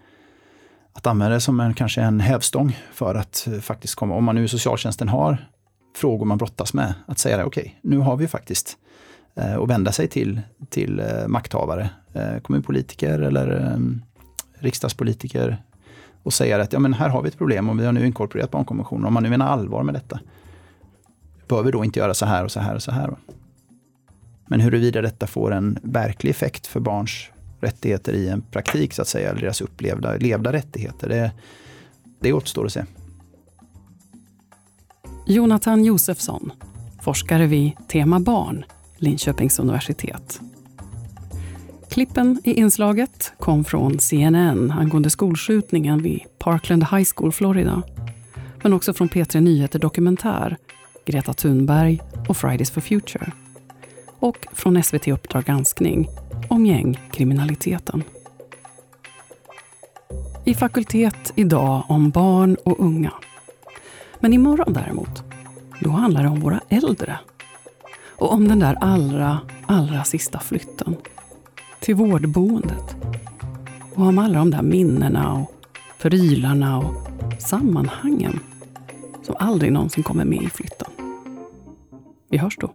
att använda det som en, kanske en hävstång för att eh, faktiskt komma, om man nu i socialtjänsten har frågor man brottas med, att säga det, okej, okay, nu har vi faktiskt eh, och vända sig till, till eh, makthavare, eh, kommunpolitiker eller eh, riksdagspolitiker och säga att ja, men här har vi ett problem och vi har nu inkorporerat barnkonventionen. Om man nu menar allvar med detta, bör vi då inte göra så här och så här och så här? Men huruvida detta får en verklig effekt för barns rättigheter i en praktik så att säga, eller deras upplevda levda rättigheter. Det, det återstår att se. Jonathan Josefsson, forskare vid Tema Barn, Linköpings universitet. Klippen i inslaget kom från CNN angående skolskjutningen vid Parkland High School, Florida. Men också från P3 Nyheter Dokumentär, Greta Thunberg och Fridays for Future. Och från SVT Uppdrag granskning om gängkriminaliteten. i fakultet idag om barn och unga. Men imorgon däremot, då handlar det om våra äldre. Och om den där allra, allra sista flytten. Till vårdboendet. Och om alla de där minnena och prylarna och sammanhangen som aldrig någonsin kommer med i flytten. Vi hörs då.